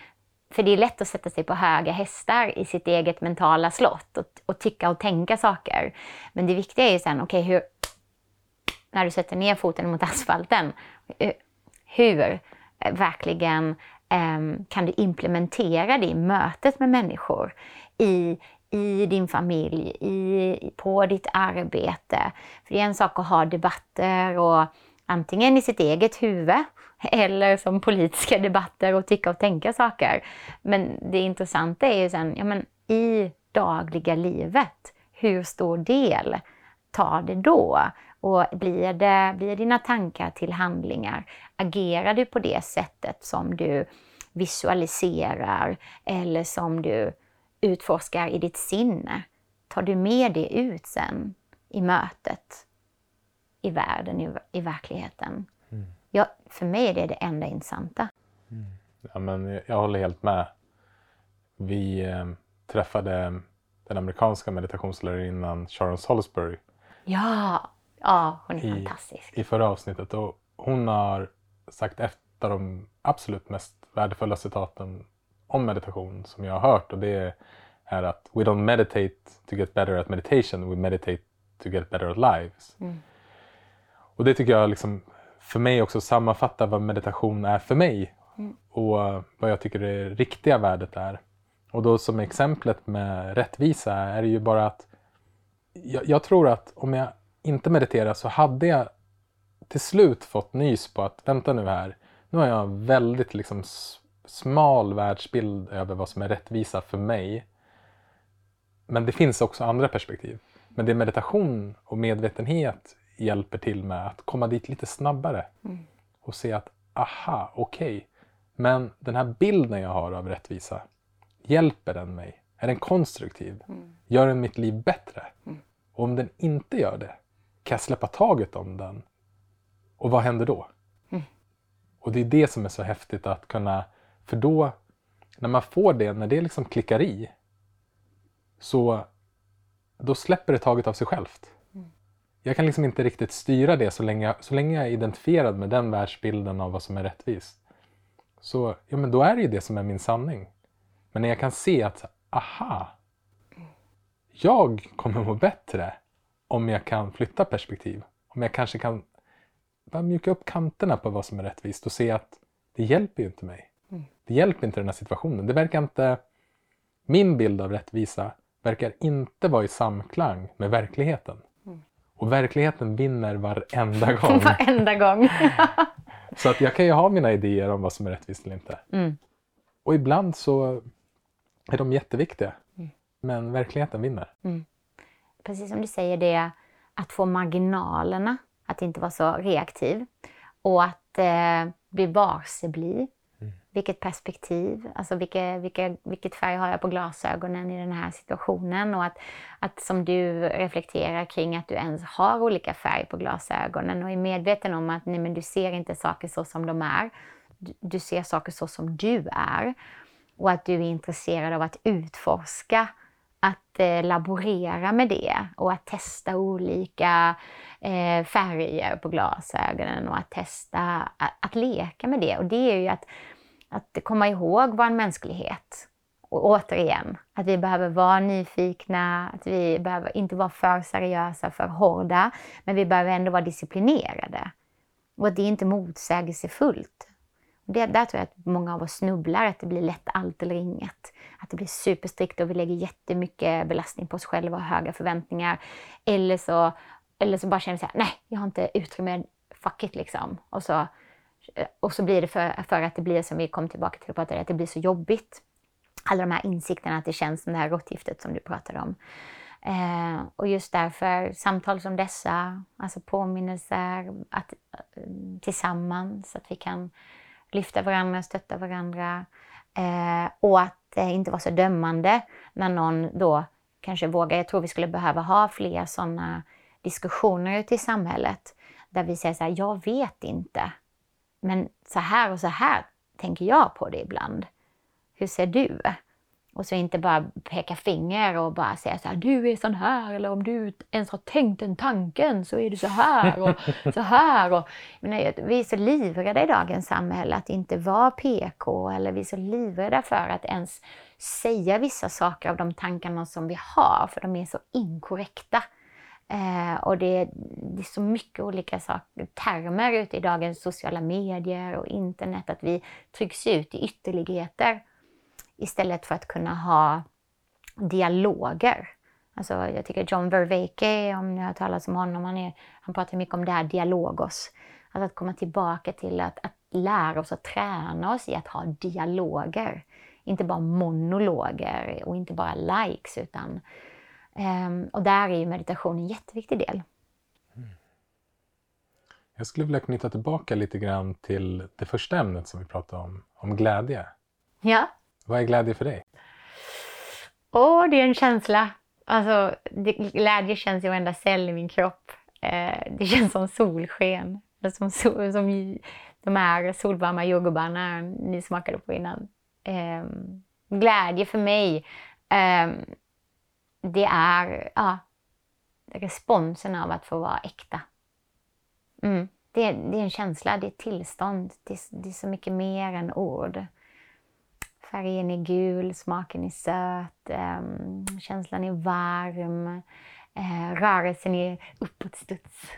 för det är lätt att sätta sig på höga hästar i sitt eget mentala slott och, och tycka och tänka saker. Men det viktiga är ju sen, okej, okay, hur... När du sätter ner foten mot asfalten, eh, hur eh, verkligen Ehm, kan du implementera det i mötet med människor? I, i din familj, i, på ditt arbete. För det är en sak att ha debatter och antingen i sitt eget huvud [laughs] eller som politiska debatter och tycka och tänka saker. Men det intressanta är ju sen, ja men i dagliga livet, hur stor del tar det då? Och blir, det, blir dina tankar till handlingar? Agerar du på det sättet som du visualiserar eller som du utforskar i ditt sinne? Tar du med det ut sen i mötet, i världen, i, i verkligheten? Mm. Ja, för mig är det det enda intressanta. Mm. Ja, men jag håller helt med. Vi eh, träffade den amerikanska meditationslärarinnan Sharon Salisbury. Ja, ja hon är i, fantastisk. I förra avsnittet. Och hon har sagt ett av de absolut mest värdefulla citaten om meditation som jag har hört och det är att We don't meditate to get better at meditation, we meditate to get better at lives. Mm. Och det tycker jag liksom för mig också sammanfattar vad meditation är för mig mm. och vad jag tycker det riktiga värdet är. Och då som exemplet med rättvisa är det ju bara att jag, jag tror att om jag inte mediterar så hade jag till slut fått nys på att vänta nu här, nu har jag en väldigt liksom smal världsbild över vad som är rättvisa för mig. Men det finns också andra perspektiv. Men det meditation och medvetenhet hjälper till med att komma dit lite snabbare mm. och se att aha, okej, okay. men den här bilden jag har av rättvisa, hjälper den mig? Är den konstruktiv? Mm. Gör den mitt liv bättre? Mm. Och om den inte gör det, kan jag släppa taget om den? Och vad händer då? Mm. Och det är det som är så häftigt att kunna, för då, när man får det, när det liksom klickar i, så då släpper det taget av sig självt jag kan liksom inte riktigt styra det så länge, så länge jag är identifierad med den världsbilden av vad som är rättvist. Så ja, men då är det ju det som är min sanning. Men när jag kan se att, aha, jag kommer må bättre om jag kan flytta perspektiv. Om jag kanske kan bara mjuka upp kanterna på vad som är rättvist och se att det hjälper ju inte mig. Mm. Det hjälper inte den här situationen. Det verkar inte... Min bild av rättvisa verkar inte vara i samklang med verkligheten. Och verkligheten vinner varenda [laughs] gång. varenda gång. [laughs] så att jag kan ju ha mina idéer om vad som är rättvist eller inte. Mm. Och ibland så är de jätteviktiga. Mm. Men verkligheten vinner. Mm. Precis som du säger, det att få marginalerna, att inte vara så reaktiv. Och att eh, bli varse bli vilket perspektiv, alltså vilka, vilka, vilket färg har jag på glasögonen i den här situationen och att, att som du reflekterar kring att du ens har olika färg på glasögonen och är medveten om att nej, men du ser inte saker så som de är. Du, du ser saker så som du är och att du är intresserad av att utforska att eh, laborera med det och att testa olika eh, färger på glasögonen och att testa att, att, leka med det. Och det är ju att att komma ihåg vår mänsklighet. Och återigen, att vi behöver vara nyfikna, att vi behöver inte vara för seriösa, för hårda, men vi behöver ändå vara disciplinerade. Och att det är inte motsägelsefullt. Det, där tror jag att många av oss snubblar, att det blir lätt allt eller inget. Att det blir superstrikt och vi lägger jättemycket belastning på oss själva och höga förväntningar. Eller så, eller så bara känner vi så här, nej, jag har inte utrymme, fuck it liksom. Och så och så blir det för, för att det blir, som vi kom tillbaka till och pratade, att det blir så jobbigt. Alla de här insikterna, att det känns som det här råttgiftet som du pratade om. Eh, och just därför, samtal som dessa, alltså påminnelser att, eh, tillsammans, att vi kan lyfta varandra, stötta varandra. Eh, och att eh, inte vara så dömande när någon då kanske vågar. Jag tror vi skulle behöva ha fler sådana diskussioner ute i samhället där vi säger så här, jag vet inte men så här och så här tänker jag på det ibland. Hur ser du? Och så inte bara peka finger och bara säga så här, du är sån här, eller om du ens har tänkt den tanken så är du så här och [laughs] så här. Och, menar, vi är så livrädda i dagens samhälle att inte vara PK, eller vi är så livrädda för att ens säga vissa saker av de tankarna som vi har, för de är så inkorrekta. Eh, och det, det, är så mycket olika saker, termer ute i dagens sociala medier och internet, att vi trycks ut i ytterligheter istället för att kunna ha dialoger. Alltså, jag tycker John Vervaeke, om ni har talat om honom, han, är, han pratar mycket om det här dialogos. Alltså att komma tillbaka till att, att lära oss att träna oss i att ha dialoger. Inte bara monologer och inte bara likes, utan um, och där är ju meditation en jätteviktig del. Mm. Jag skulle vilja knyta tillbaka lite grann till det första ämnet som vi pratade om, om glädje. Ja. Vad är glädje för dig? Åh, det är en känsla. Alltså, det, glädje känns i varenda cell i min kropp. Eh, det känns som solsken. Som, sol, som de här solvarma jordgubbarna ni smakade på innan. Eh, glädje för mig, eh, det är ja, responsen av att få vara äkta. Mm. Det, det, är en känsla, det är ett tillstånd. Det, det är så mycket mer än ord. Färgen är gul, smaken är söt, um, känslan är varm, uh, rörelsen är uppåtstuds.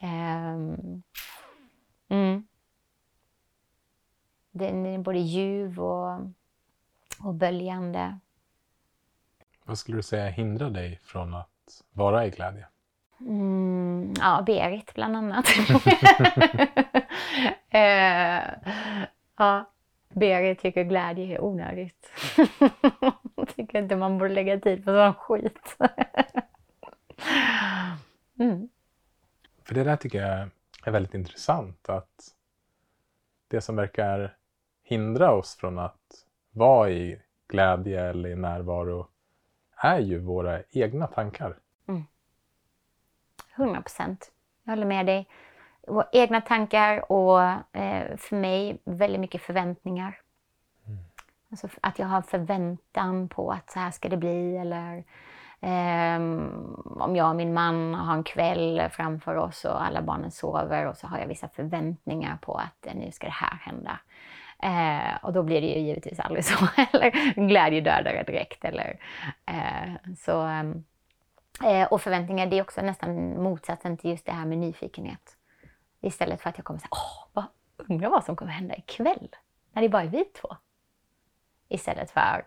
um, [laughs] mm. Den är både ljuv och, och böljande. Vad skulle du säga hindrar dig från att vara i glädje? Mm, ja, Berit bland annat. uh, [laughs] [laughs] ja. Berit tycker glädje är onödigt. [laughs] tycker inte man borde lägga tid på sån skit. [laughs] mm. För det där tycker jag är väldigt intressant. Att det som verkar hindra oss från att vara i glädje eller i närvaro är ju våra egna tankar. Mm. 100 procent. Jag håller med dig egna tankar och eh, för mig väldigt mycket förväntningar. Mm. Alltså att jag har förväntan på att så här ska det bli eller eh, om jag och min man har en kväll framför oss och alla barnen sover och så har jag vissa förväntningar på att eh, nu ska det här hända. Eh, och då blir det ju givetvis aldrig så. [laughs] eller glädjedödare direkt. Eller, eh, så, eh, och förväntningar, det är också nästan motsatsen till just det här med nyfikenhet. Istället för att jag kommer säga, åh, vad, undrar vad som kommer hända ikväll? När det bara är vi två. Istället för,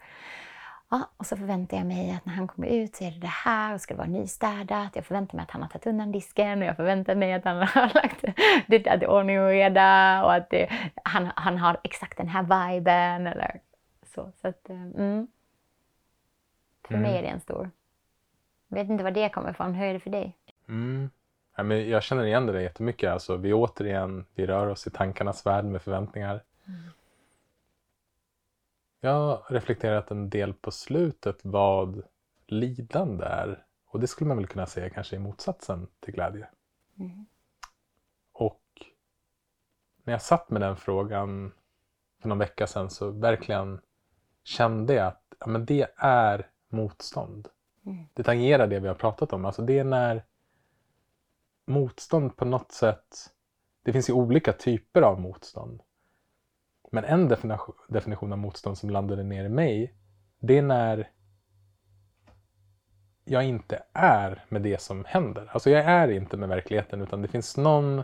ja, och så förväntar jag mig att när han kommer ut så är det det här och ska det vara nystädat. Jag förväntar mig att han har tagit undan disken och jag förväntar mig att han [laughs] har lagt det, att det är ordning och reda och att det, han, han har exakt den här viben eller så. så att, eh, mm. För mm. mig är det en stor. Jag vet inte var det kommer ifrån. Hur är det för dig? Mm jag känner igen det där jättemycket. Alltså, vi återigen, vi rör oss i tankarnas värld med förväntningar. Mm. Jag har reflekterat en del på slutet vad lidande är. Och det skulle man väl kunna säga kanske är motsatsen till glädje. Mm. Och när jag satt med den frågan för någon vecka sedan så verkligen kände jag att ja, men det är motstånd. Mm. Det tangerar det vi har pratat om. Alltså det är när motstånd på något sätt, det finns ju olika typer av motstånd. Men en definition, definition av motstånd som landade ner i mig, det är när jag inte är med det som händer. Alltså jag är inte med verkligheten utan det finns någon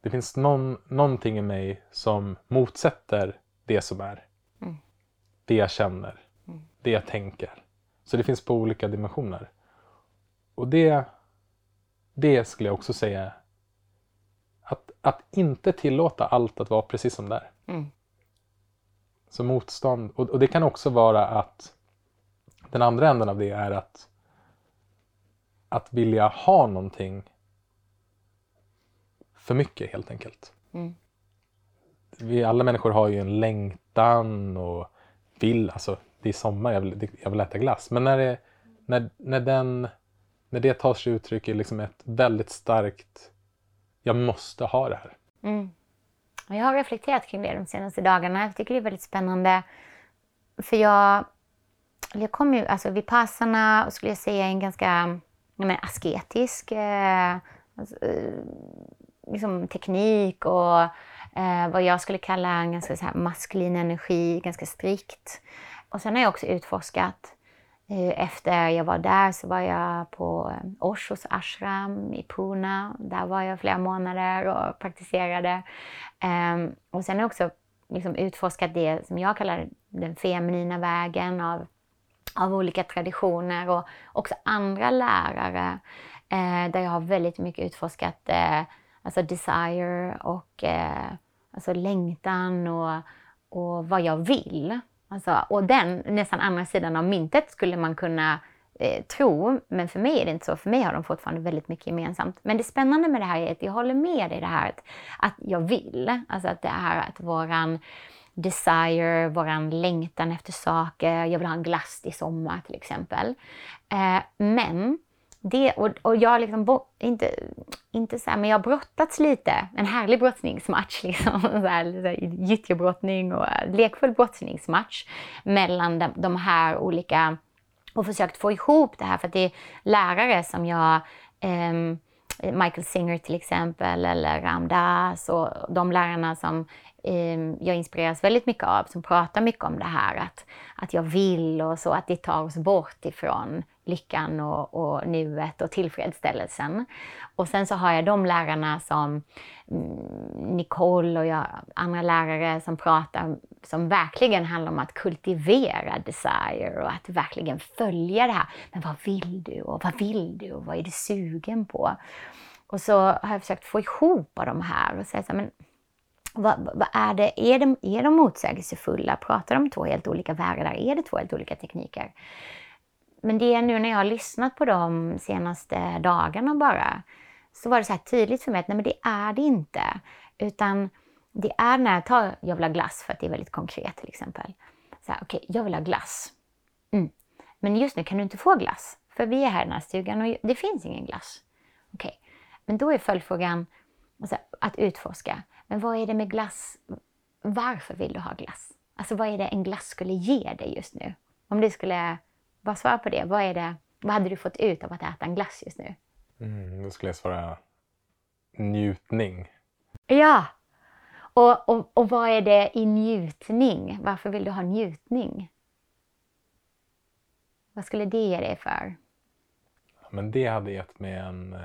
det finns någon, någonting i mig som motsätter det som är. Mm. Det jag känner, mm. det jag tänker. Så det finns på olika dimensioner. Och det det skulle jag också säga. Att, att inte tillåta allt att vara precis som det är. Mm. Så motstånd. Och, och, det kan också vara att den andra änden av det är att att vilja ha någonting för mycket helt enkelt. Mm. Vi alla människor har ju en längtan och vill, alltså det är sommar, jag vill, jag vill äta glass. Men när, det, när, när den när det tar sig uttryck i liksom ett väldigt starkt jag måste ha det här. Mm. Jag har reflekterat kring det de senaste dagarna. Jag tycker det är väldigt spännande. För jag, jag kom ju, alltså Vipassana skulle jag säga en ganska men, asketisk eh, alltså, eh, liksom teknik och eh, vad jag skulle kalla en ganska så här maskulin energi, ganska strikt. Och sen har jag också utforskat eh, Eh, efter jag var där så var jag på eh, Oshos ashram i Pune. Där var jag flera månader och praktiserade. Ehm, och sen har jag också liksom utforskat det som jag kallar den feminina vägen av, av olika traditioner och också andra lärare eh, där jag har väldigt mycket utforskat alltså desire och alltså längtan och, och vad jag vill. Alltså, och den nästan andra sidan av myntet skulle man kunna eh, tro, men för mig är det inte så. För mig har de fortfarande väldigt mycket gemensamt. Men det spännande med det här är att jag håller med i det här att, att jag vill. Alltså att det är att våran desire, våran längtan efter saker. Jag vill ha en glass i sommar till exempel. Eh, men det, och, och jag liksom, bo, inte, inte så här, men jag har brottats lite. En härlig brottningsmatch, [laughs] liksom. Gyttjebrottning och eh, lekfull brottningsmatch mellan de, de här olika och försökt få ihop det här för att det är lärare som jag um, Michael Singer till exempel eller Ramdas och de lärarna som um, jag inspireras väldigt mycket av som pratar mycket om det här att, att jag vill och så att det tar oss bort ifrån lyckan och, och nuet och tillfredsställelsen. Och sen så har jag de lärarna som mm, Nicole och jag, andra lärare som pratar som verkligen handlar om att kultivera desire och att verkligen följa det här. Men vad vill du och vad vill du och vad är du sugen på? Och så har jag försökt få ihop de här och säga så här, men vad, vad, är, det, är, de, är de motsägelsefulla? Pratar de om två helt olika världar? Är det två helt olika tekniker? Men det är nu när jag har lyssnat på de senaste dagarna bara, så var det så här tydligt för mig att nej, men det är det inte. Utan det är när jag tar, jag vill ha glass för att det är väldigt konkret till exempel. Så här, okej, okay, jag vill ha glass. Mm. Men just nu kan du inte få glass, för vi är här i den här stugan och det finns ingen glass. Okej, okay. men då är följdfrågan alltså, att utforska. Men vad är det med glass? Varför vill du ha glass? Alltså vad är det en glass skulle ge dig just nu? Om du skulle bara svara på det. Vad, är det, vad hade du fått ut av att äta en glass just nu? Mm, då skulle jag svara njutning. Ja! Och, och, och vad är det i njutning? Varför vill du ha njutning? Vad skulle det ge dig för? men det hade gett mig en,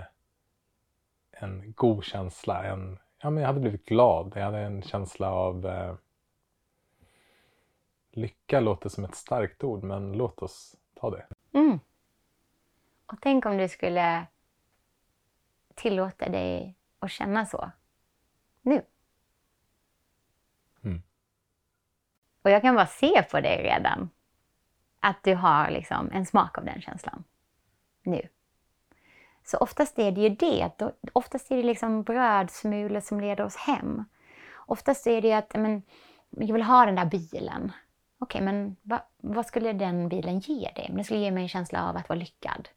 en god känsla. En, ja, men jag hade blivit glad. Jag hade en känsla av eh, lycka låter som ett starkt ord, men låt oss ta det. Mm. Och tänk om du skulle tillåta dig att känna så nu. Mm. Och jag kan bara se på dig redan att du har liksom en smak av den känslan nu. Så oftast är det ju det. Oftast är det liksom brödsmulor som leder oss hem. Oftast är det att men, jag vill ha den där bilen. Okej, okay, men va, vad skulle den bilen ge dig? Den skulle ge mig en känsla av att vara lyckad.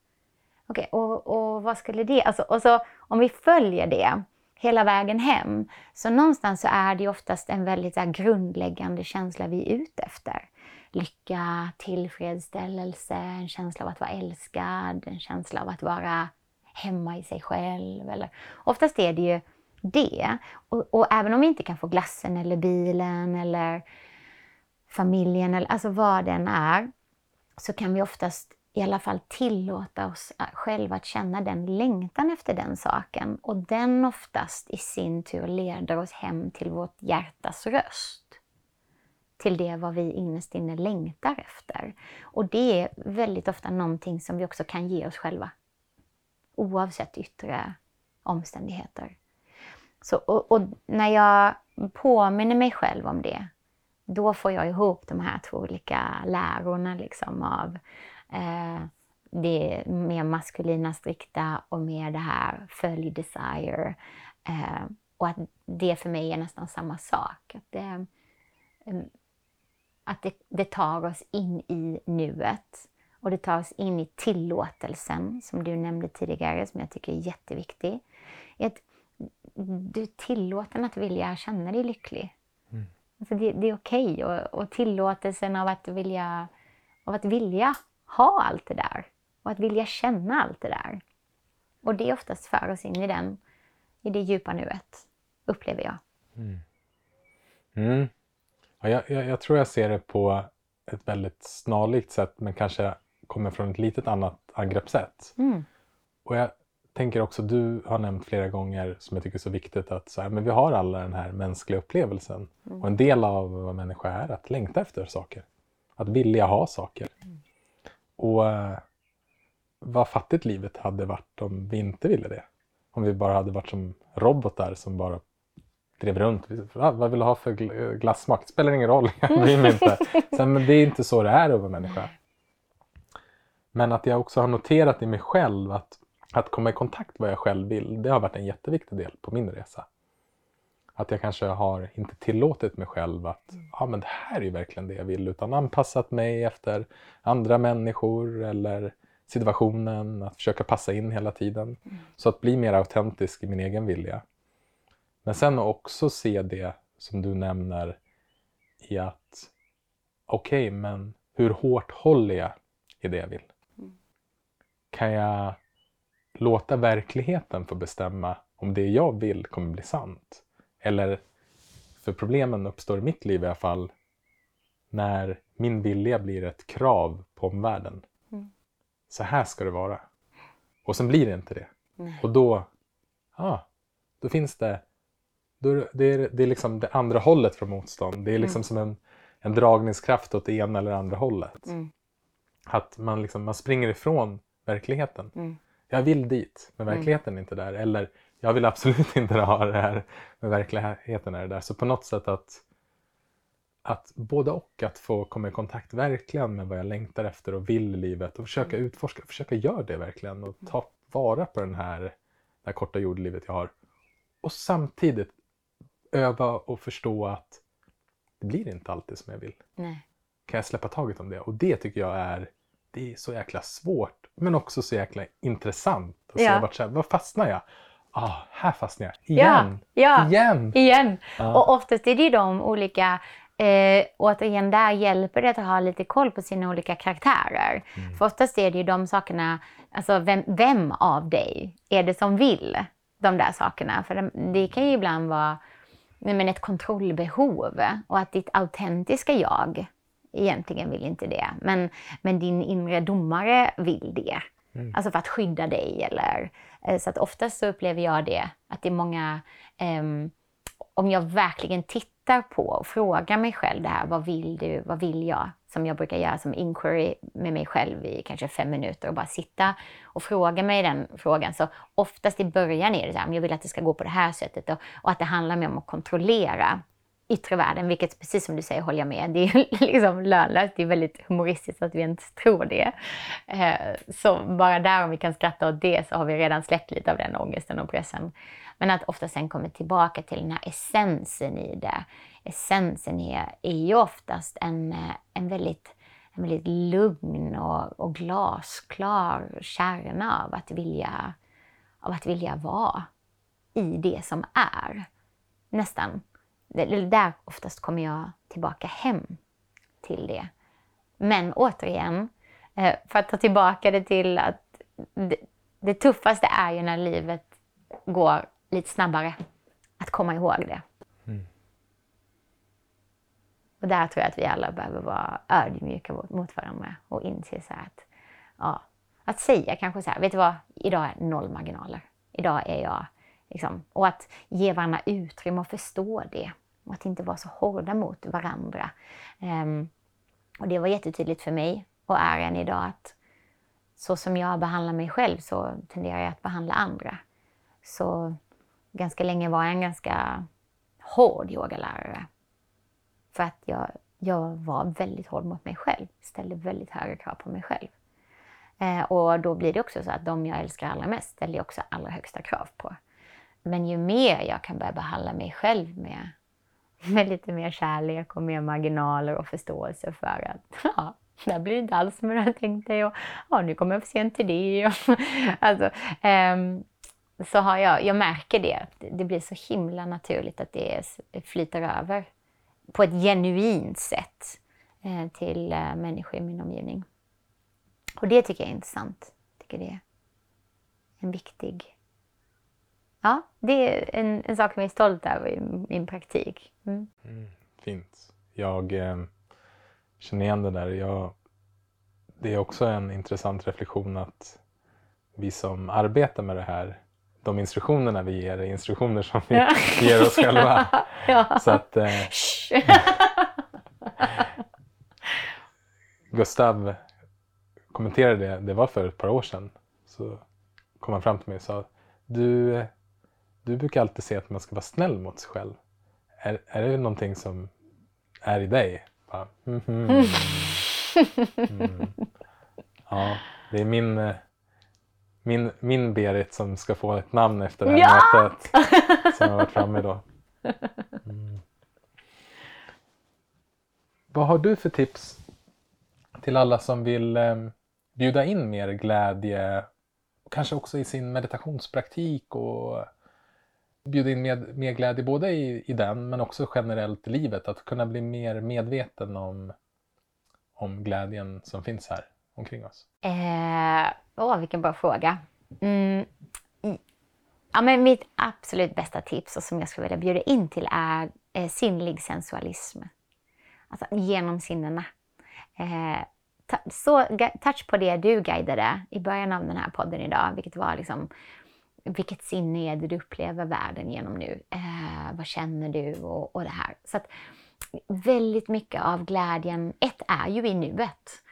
Okej, okay, och, och vad skulle det... Alltså, och så, om vi följer det hela vägen hem, så någonstans så är det oftast en väldigt här, grundläggande känsla vi är ute efter. Lycka, tillfredsställelse, en känsla av att vara älskad, en känsla av att vara hemma i sig själv. Eller, oftast är det ju det. Och, och även om vi inte kan få glassen eller bilen eller familjen eller alltså vad den är, så kan vi oftast i alla fall tillåta oss själva att känna den längtan efter den saken. Och den oftast i sin tur leder oss hem till vårt hjärtas röst. Till det vad vi innerst inne längtar efter. Och det är väldigt ofta någonting som vi också kan ge oss själva. Oavsett yttre omständigheter. Så, och, och när jag påminner mig själv om det, då får jag ihop de här två olika lärorna liksom av eh, det mer maskulina strikta och mer det här följ desire. Eh, och att det för mig är nästan samma sak. Att det, att det, det tar oss in i nuet och det tar oss in i tillåtelsen som du nämnde tidigare som jag tycker är jätteviktig. Att du tillåten att vilja känna dig lycklig. Alltså det, det är okej. Okay. Och, och tillåtelsen av att, vilja, av att vilja ha allt det där. Och att vilja känna allt det där. Och det oftast för oss in i, den, i det djupa nuet, upplever jag. Mm. Mm. Ja, jag, jag, jag, tror jag ser det på ett väldigt snarlikt sätt men kanske kommer från ett litet annat angreppssätt. Mm. Och jag tänker också, du har nämnt flera gånger som jag tycker är så viktigt att så här, men vi har alla den här mänskliga upplevelsen. Mm. Och en del av vad människa är att längta efter saker. Att vilja ha saker. Mm. Och uh, vad fattigt livet hade varit om vi inte ville det. Om vi bara hade varit som robotar som bara drev runt. Ah, vad vill du ha för glassmak? Det spelar ingen roll, [laughs] jag bryr mig inte. Så, men det är inte så det är att vara människa. Men att jag också har noterat i mig själv att, att komma i kontakt med vad jag själv vill, det har varit en jätteviktig del på min resa. Att jag kanske har inte tillåtit mig själv att ja, men det här är ju verkligen det jag vill, utan anpassat mig efter andra människor eller situationen, att försöka passa in hela tiden. Mm. Så att bli mer autentisk i min egen vilja. Men sen också se det som du nämner i att okej, okay, men hur hårt håller jag i det jag vill? Mm. Kan jag låta verkligheten få bestämma om det jag vill kommer bli sant? Eller, för problemen uppstår i mitt liv i alla fall, när min vilja blir ett krav på omvärlden. Mm. Så här ska det vara. Och sen blir det inte det. Nej. Och då, ah, då finns det, då, det, är, det är liksom det andra hållet från motstånd. Det är liksom Mm. som en, en dragningskraft åt det ena eller andra hållet. Mm. Att man, liksom, man springer ifrån verkligheten. Mm. Jag vill dit, men verkligheten är inte där. Eller jag vill absolut [laughs] inte ha det här, men verkligheten är det där. Så på något sätt att, att både och, att få komma i kontakt verkligen med vad jag längtar efter och vill i livet och försöka Mm. utforska, försöka göra det verkligen och ta vara på den här, det här korta jordlivet jag har. Och samtidigt öva och förstå att det blir inte alltid som jag vill. Nej. Kan jag släppa taget om det? Och det tycker jag är, det är så jäkla svårt, men också så jäkla intressant. Och Ja. se vart så här, var fastnar jag? Ah, här fastnar jag. Igen! Ja, Igen! igen. Ja. Och oftast är det ju de olika, eh, återigen där hjälper det att ha lite koll på sina olika karaktärer. Mm. För oftast är det ju de sakerna, alltså vem, vem av dig är det som vill de där sakerna? För det, det kan ju ibland vara men ett kontrollbehov och att ditt autentiska jag egentligen vill inte det. Men, men din inre domare vill det. Mm. Alltså för att skydda dig. Eller, eh, så att oftast så upplever jag det, att det är många... ehm, om jag verkligen tittar på och frågar mig själv det här, vad vill du, vad vill jag? Som jag brukar göra som inquiry med mig själv i kanske fem minuter och bara sitta och fråga mig den frågan. Så oftast i början är det så här, "Men jag vill att det ska gå på det här sättet och, och att det handlar mer om att kontrollera yttre världen, vilket precis som du säger håller jag med. Det är [laughs] liksom lönlöst, det är väldigt humoristiskt att vi inte tror det. Eh, så bara där om vi kan skratta åt det så har vi redan släppt lite av den ångesten och pressen. Men att ofta sen komma tillbaka till den här essensen i det. Essensen är, är ju oftast en, en, väldigt, en väldigt lugn och, och glasklar kärna av att, vilja, av att vilja vara i det som är. Nästan. Där oftast kommer jag tillbaka hem till det. Men återigen, eh, för att ta tillbaka det till att det, det tuffaste är ju när livet går lite snabbare. Att komma ihåg det. Mm. Och där tror jag att vi alla behöver vara ödmjuka mot, varandra och inse så att, ja, att säga kanske så här, vet du vad, idag är noll marginaler. Idag är jag, liksom, och att ge varandra utrymme och förstå det. Och att inte vara så hårda mot varandra. Um, och det var jättetydligt för mig och är än idag att så som jag behandlar mig själv så tenderar jag att behandla andra. Så ganska länge var jag en ganska hård yogalärare. För att jag, jag var väldigt hård mot mig själv. Ställde väldigt höga krav på mig själv. Eh, och då blir det också så att de jag älskar allra mest ställer jag också allra högsta krav på. Men ju mer jag kan börja behandla mig själv med, [laughs] med lite mer kärlek och mer marginaler och förståelse för att [laughs] ja, det här blir inte alls som jag tänkte tänkt och ja, nu kommer jag för sent till det. Och, [laughs] alltså, um, så har jag, jag märker det. Det blir så himla naturligt att det flyter över på ett genuint sätt eh, till eh, människor i min omgivning. Och det tycker jag är intressant. Jag tycker det är en viktig... Ja, det är en, en sak som jag är stolt över i min praktik. Mm. Mm, fint. Jag eh, känner igen det där. Jag, det är också en intressant reflektion att vi som arbetar med det här, de instruktionerna vi ger är instruktioner som vi ja. [laughs] ger oss själva. ja. Så att, eh, [laughs] Gustav kommenterade det, det var för ett par år sedan. Så kom han fram till mig och sa du, du brukar alltid säga att man ska vara snäll mot sig själv. Är, är det någonting som är i dig? Bara, mm -hmm. mm. Ja, det är min, eh, min, min Berit som ska få ett namn efter det här ja! mötet som har varit framme då. Mm. Vad har du för tips till alla som vill eh, bjuda in mer glädje, kanske också i sin meditationspraktik och bjuda in med, mer glädje både i, i den men också generellt i livet, att kunna bli mer medveten om, om glädjen som finns här omkring oss? Eh, åh, vilken bra fråga. Mm. Ja, men mitt absolut bästa tips och som jag skulle vilja bjuda in till är eh, sinnlig sensualism. Alltså genom sinnena. Eh, så touch på det du guidade i början av den här podden idag, vilket var liksom vilket sinne är det du upplever världen genom nu? Eh, vad känner du och, och det här? Så att väldigt mycket av glädjen, ett är ju i nuet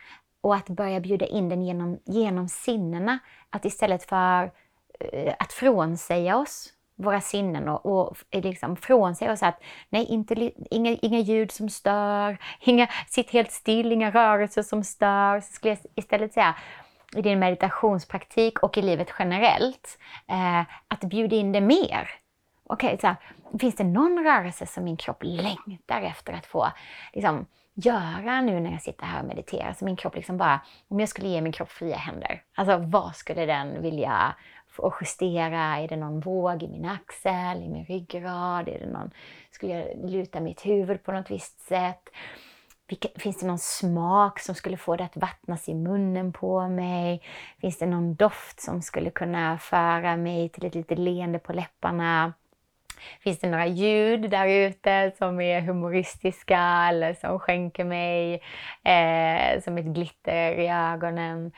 och att börja bjuda in den genom, genom sinnena. Att istället för eh, att frånsäga oss våra sinnen och, och eh, liksom frånsäga oss att nej, inte, inga, inga ljud som stör, [laughs] inga, sitt helt still, inga rörelser som stör. Så skulle jag istället säga i din meditationspraktik och i livet generellt, eh, att bjuda in det mer. Okej, okay, finns det någon rörelse som min kropp längtar efter att få liksom, göra nu när jag sitter här och mediterar? Så min kropp liksom bara, om jag skulle ge min kropp fria händer, alltså vad skulle den vilja få justera? Är det någon våg i min axel, i min ryggrad? Är det någon, skulle jag luta mitt huvud på något visst sätt? Finns det någon smak som skulle få det att vattnas i munnen på mig? Finns det någon doft som skulle kunna föra mig till ett litet leende på läpparna? Finns det några ljud där ute som är humoristiska eller som skänker mig eh, som ett glitter i ögonen?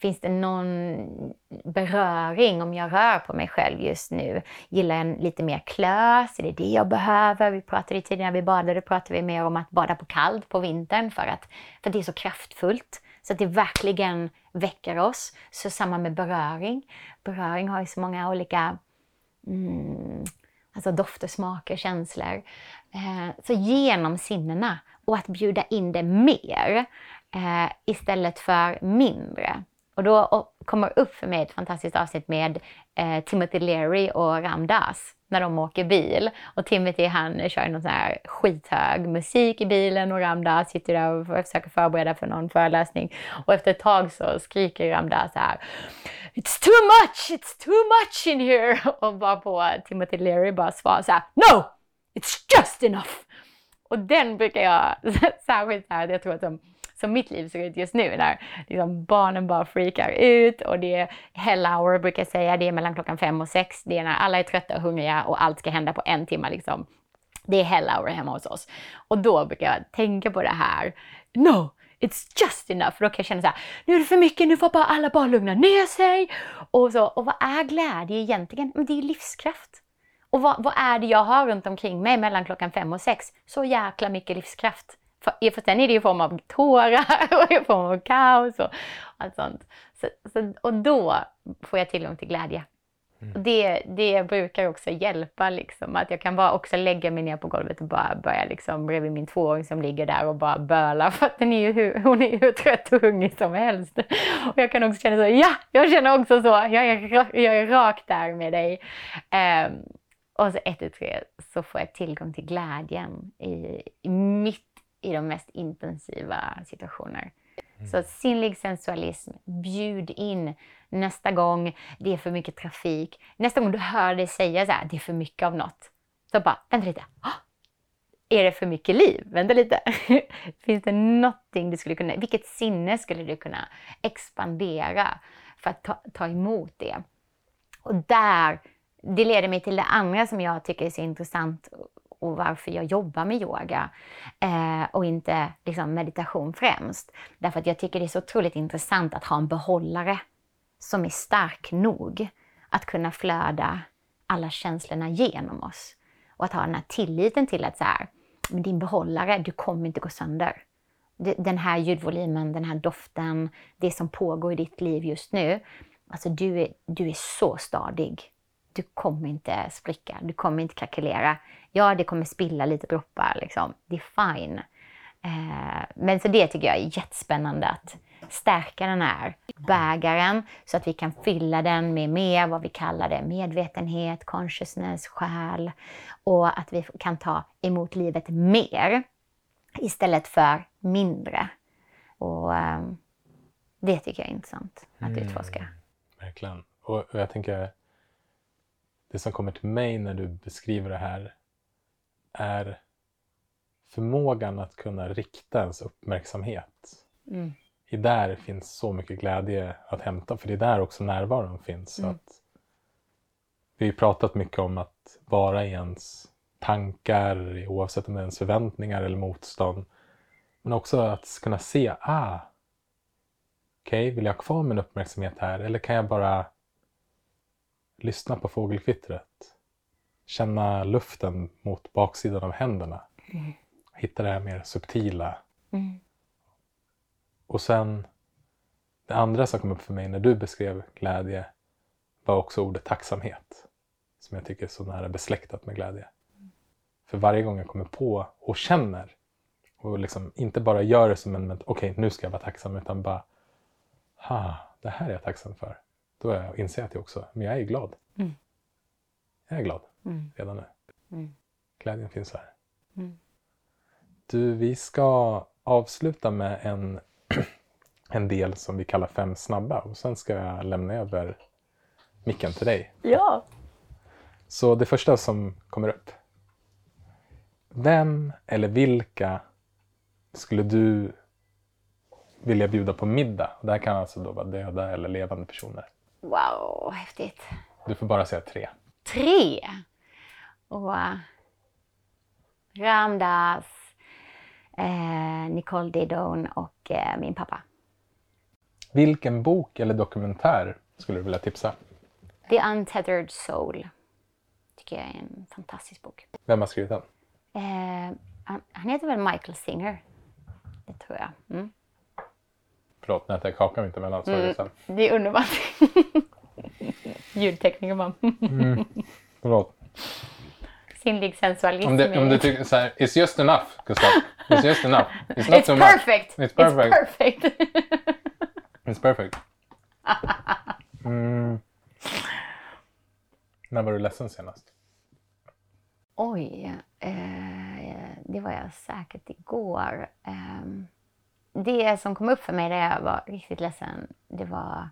Finns det någon beröring om jag rör på mig själv just nu? Gillar jag lite mer klös? Är det det jag behöver? Vi pratade tidigare när vi badade pratade vi mer om att bada på kallt på vintern för att, för att det är så kraftfullt. Så att det verkligen väcker oss. Så samma med beröring. Beröring har ju så många olika mm, alltså dofter, smaker, känslor. Eh, så genom sinnena och att bjuda in det mer eh, istället för mindre. Och då kommer upp för mig ett fantastiskt avsnitt med eh, Timothy Leary och Ramdas när de åker bil. Och Timothy han kör någon sån här skithög musik i bilen och Ramdas sitter där och försöker förbereda för någon föreläsning. Och efter ett tag så skriker Ramdas så här It's too much, it's too much in here! [laughs] Och bara på Timothy Leary bara svarar så här No! It's just enough! Och den brukar jag [laughs] särskilt så här, jag tror att de som mitt liv ser ut just nu när liksom barnen bara freakar ut och det är hell hour brukar jag säga, det är mellan klockan fem och sex, det är när alla är trötta och hungriga och allt ska hända på en timme liksom. Det är hell hour hemma hos oss. Och då brukar jag tänka på det här. No, it's just enough. För då kan jag känna så här, nu är det för mycket, nu får bara alla bara lugna ner sig. Och, så, och vad är glädje egentligen? Men det är livskraft. Och vad, vad, är det jag har runt omkring mig mellan klockan fem och sex? Så jäkla mycket livskraft. För, sen är det i form av tårar [laughs] och i form av kaos och allt sånt. Så, så, och då får jag tillgång till glädje. Mm. Och det, det brukar också hjälpa, liksom, att jag kan bara också lägga mig ner på golvet och bara börja liksom, bredvid min tvååring som ligger där och bara bölar för att den är ju hon är hur trött och hungrig som helst. Och jag kan också känna så, ja, jag känner också så, jag är, jag är rakt där med dig. Um, och så ett, tre så får jag tillgång till glädjen i, i mitt i de mest intensiva situationer. Så sinnlig sensualism, bjud in. Nästa gång det är för mycket trafik, nästa gång du hör dig säga så här, det är för mycket av något. Så bara, vänta lite. Ah, är det för mycket liv? Vänta lite. [laughs] Finns det någonting du skulle kunna, vilket sinne skulle du kunna expandera för att ta, ta emot det? Och där, det leder mig till det andra som jag tycker är så intressant och varför jag jobbar med yoga eh, och inte liksom, meditation främst. Därför att jag tycker det är så otroligt intressant att ha en behållare som är stark nog att kunna flöda alla känslorna genom oss. Och att ha den här tilliten till att så här, men din behållare, du kommer inte gå sönder. Den här ljudvolymen, den här doften, det som pågår i ditt liv just nu. Alltså du är, du är så stadig. Du kommer inte spricka, du kommer inte krackelera. Ja, det kommer spilla lite droppar, liksom. det är fine. Eh, men så det tycker jag är jättespännande att stärka den här bägaren så att vi kan fylla den med mer vad vi kallar det medvetenhet, consciousness, själ och att vi kan ta emot livet mer istället för mindre. Och um, det tycker jag är intressant att mm, utforska. Verkligen. Och jag tänker, det som kommer till mig när du beskriver det här är förmågan att kunna rikta ens uppmärksamhet. Mm. I där finns så mycket glädje att hämta, för det är där också närvaron finns. Mm. att vi har pratat mycket om att vara i ens tankar, oavsett om det är ens förväntningar eller motstånd. Men också att kunna se, ah, okej, okay, vill jag ha kvar min uppmärksamhet här eller kan jag bara lyssna på fågelkvittret? Känna luften mot baksidan av händerna. Mm. Hitta det här mer subtila. Mm. Och sen, det andra som kom upp för mig när du beskrev glädje var också ordet tacksamhet. Som jag tycker är så nära besläktat med glädje. För varje gång jag kommer på och känner och liksom inte bara gör det som en, okej okay, nu ska jag vara tacksam, utan bara, ha, det här är jag tacksam för. Då jag inser jag att jag också, men jag är glad. Mm. Jag är glad mm. redan nu. Mm. Glädjen finns här. Mm. Du, vi ska avsluta med en, [clears throat] en del som vi kallar fem snabba och sen ska jag lämna över micken till dig. Ja. Så det första som kommer upp. Vem eller vilka skulle du vilja bjuda på middag? Det här kan alltså då vara döda eller levande personer. Wow, häftigt. Du får bara säga tre. Tre? Och, Ramdas, eh, Nicole Didone och eh, min pappa. Vilken bok eller dokumentär skulle du vilja tipsa? The Untethered Soul. tycker jag är en fantastisk bok. Vem har skrivit den? Eh, han, han, heter väl Michael Singer. Det tror jag. Mm. Förlåt, nu äter jag kakan mitt emellan. Mm, det är underbart. [laughs] Ljudtekniker bara. mm. Förlåt. Sinnlig sensualism. Om, det, om du tycker så här, it's just enough, Gustav. It's just enough. [laughs] It's not it's too perfect. much. It's perfect. It's perfect. [laughs] it's perfect. Mm. När var du ledsen senast? Oj, eh, det var jag säkert igår. Eh, det som kom upp för mig när jag var riktigt ledsen, det var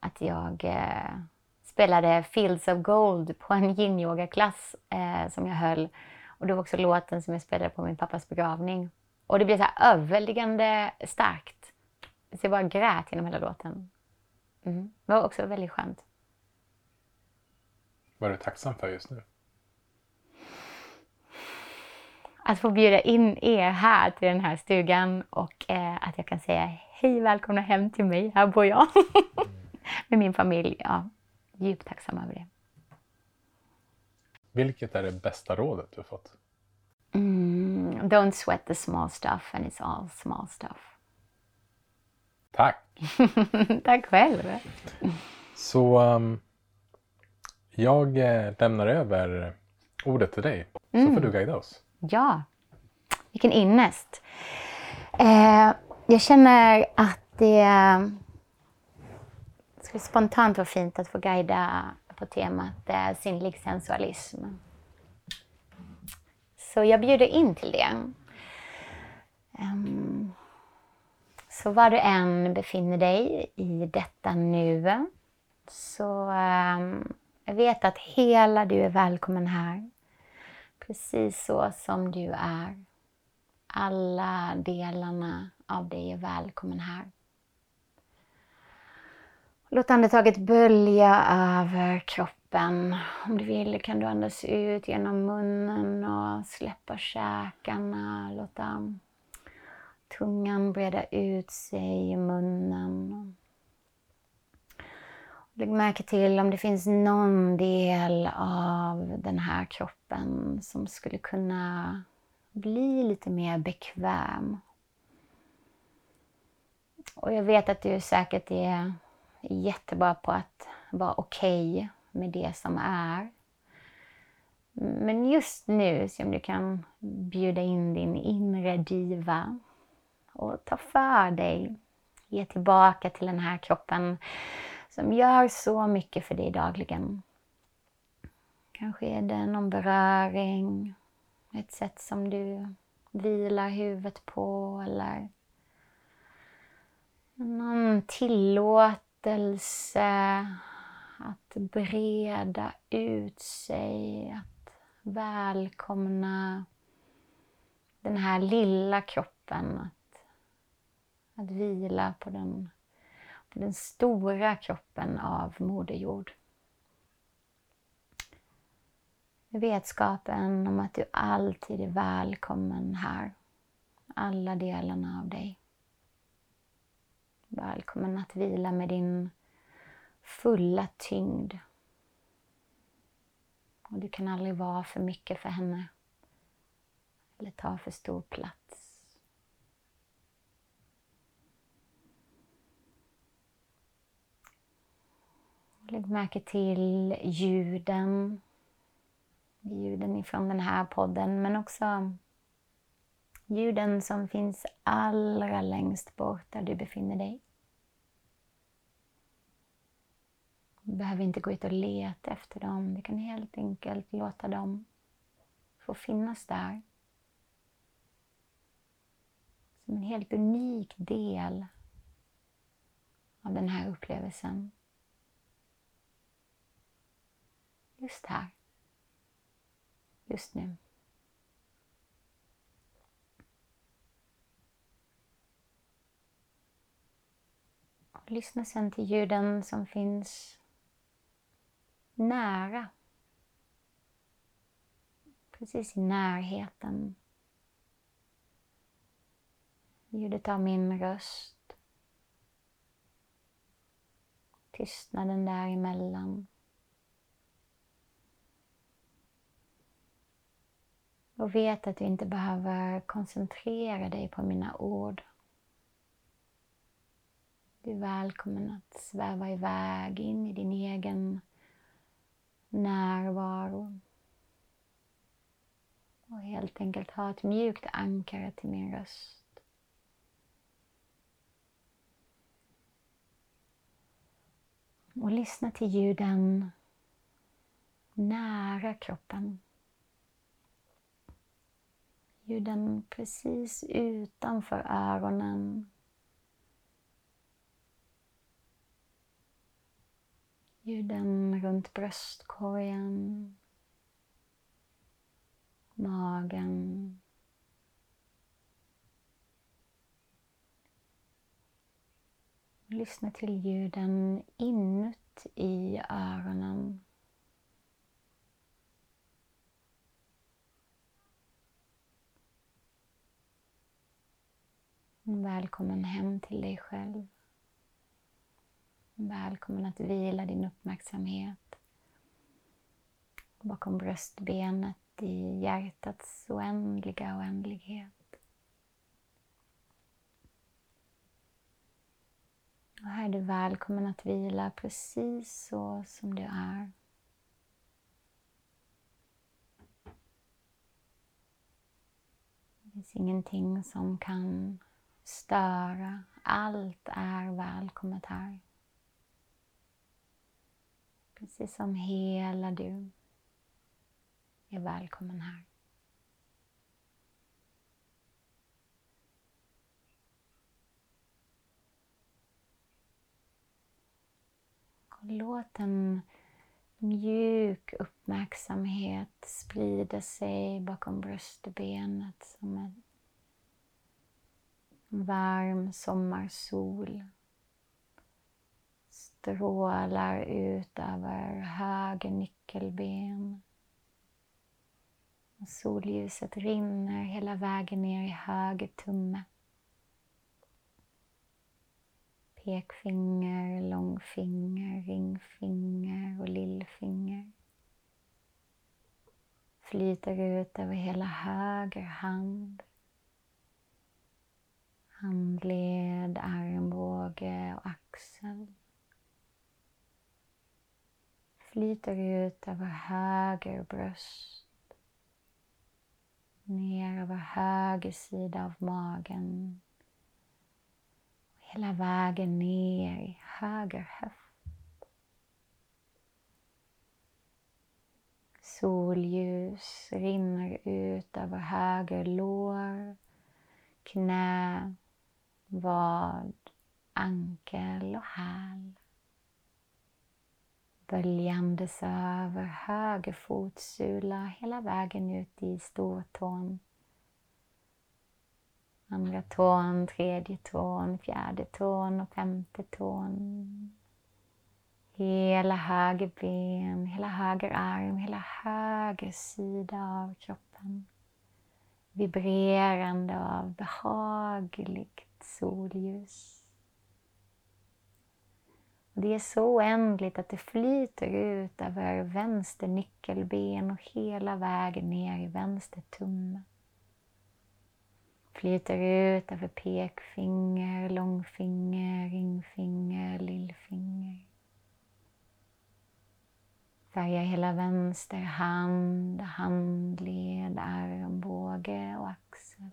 att jag eh, spelade Fields of Gold på en yin-yoga-klass eh, som jag höll. Och det var också låten som jag spelade på min pappas begravning. Och det blev så här överväldigande starkt. Så jag bara grät genom hela låten. Mm. Det var också väldigt skönt. Vad är du tacksam för just nu? Att få bjuda in er här till den här stugan och eh, att jag kan säga hej välkomna hem till mig, här bor jag. [laughs] Med min familj. Ja, djupt tacksam över det. Vilket är det bästa rådet du fått? Mm, don't sweat the small stuff and it's all small stuff. Tack! [laughs] Tack själv! Så um, jag eh, lämnar över ordet till dig, så mm. får du guida oss. Ja, vilken innest. Eh, jag känner att det skulle spontant vara fint att få guida på temat eh, sinnlig sensualism. Så jag bjuder in till det. Um, Så var du än befinner dig i detta nu så um, jag vet att hela du är välkommen här. Precis så som du är. Alla delarna av dig är välkommen här. Låt andetaget bölja över kroppen. Om du vill kan du andas ut genom munnen och släppa käkarna. Låta tungan breda ut sig i munnen. Lägg märke till om det finns någon del av den här kroppen som skulle kunna bli lite mer bekväm. Och jag vet att du säkert är jättebra på att vara okej okay med det som är. Men just nu, se om du kan bjuda in din inre diva och ta för dig. Ge tillbaka till den här kroppen som gör så mycket för dig dagligen. Kanske är det någon beröring, ett sätt som du vilar huvudet på eller någon tillåtelse att breda ut sig, att välkomna den här lilla kroppen, att, att vila på den den stora kroppen av Moder Jord. Vetskapen om att du alltid är välkommen här. Alla delarna av dig. Välkommen att vila med din fulla tyngd. Och du kan aldrig vara för mycket för henne. Eller ta för stor plats. Lägg märke till ljuden. Ljuden ifrån den här podden, men också ljuden som finns allra längst bort där du befinner dig. Du behöver inte gå ut och leta efter dem. Du kan helt enkelt låta dem få finnas där. Som en helt unik del av den här upplevelsen. Just här, just nu. Och lyssna sen till ljuden som finns nära. Precis i närheten. Ljudet av min röst. Tystnaden däremellan. Och vet att du inte behöver koncentrera dig på mina ord. Du är välkommen att sväva iväg in i din egen närvaro. Och helt enkelt ha ett mjukt ankare till min röst. Och lyssna till ljuden nära kroppen ljuden precis utanför öronen. Ljuden runt bröstkorgen, magen. Lyssna till ljuden inuti öronen. Välkommen hem till dig själv. Välkommen att vila din uppmärksamhet bakom bröstbenet i hjärtats oändliga oändlighet. Och här är du välkommen att vila precis så som du är. Det finns ingenting som kan störa. Allt är välkommet här. Precis som hela du är välkommen här. Låt en mjuk uppmärksamhet sprida sig bakom bröstbenet som ett varm sommarsol strålar ut över höger nyckelben. Och solljuset rinner hela vägen ner i höger tumme. Pekfinger, långfinger, ringfinger och lillfinger. Flyter ut över hela höger hand. Handled, armbåge och axel. Flyter ut över höger bröst. Ner över höger sida av magen hela vägen ner i höger höft. Solljus rinner ut över höger lår, knä, vad, ankel och häl. Böljandes över höger fotsula hela vägen ut i stortån Andra tån, tredje tån, fjärde tån och femte tån. Hela höger ben, hela höger arm, hela höger sida av kroppen. Vibrerande av behagligt solljus. Och det är så oändligt att det flyter ut över vänster nyckelben och hela vägen ner i vänster tumme. Flyter ut över pekfinger, långfinger, ringfinger, lillfinger. Färgar hela vänster hand, handled, armbåge och axel.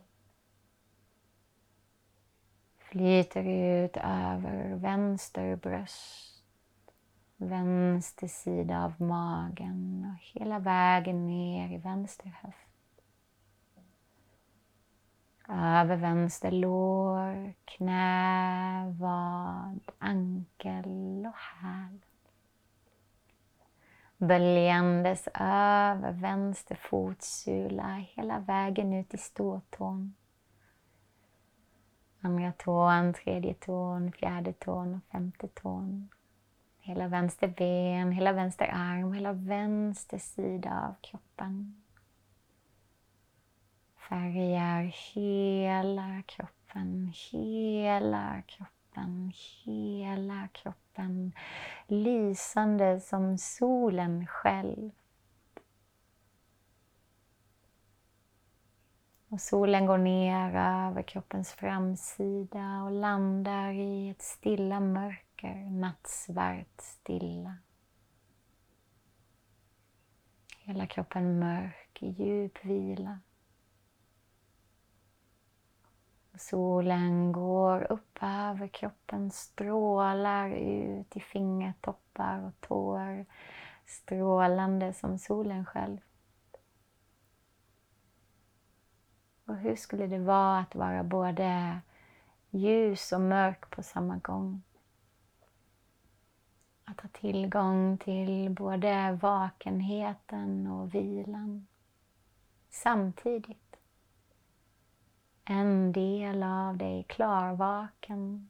Flyter ut över vänster bröst, vänster sida av magen och hela vägen ner i vänster höft. Över vänster lår, knä, vad, ankel och häl. Böljandes över vänster fotsula hela vägen ut i ståtån. Andra tån, tredje tån, fjärde tån och femte tån. Hela vänster ben, hela vänster arm, hela vänster sida av kroppen färgar hela kroppen, hela kroppen, hela kroppen. Lysande som solen själv. Och solen går ner över kroppens framsida och landar i ett stilla mörker, nattsvart stilla. Hela kroppen mörk i djup vila. Solen går upp över kroppen, strålar ut i fingertoppar och tår, strålande som solen själv. Och hur skulle det vara att vara både ljus och mörk på samma gång? Att ha tillgång till både vakenheten och vilan samtidigt. En del av dig klarvaken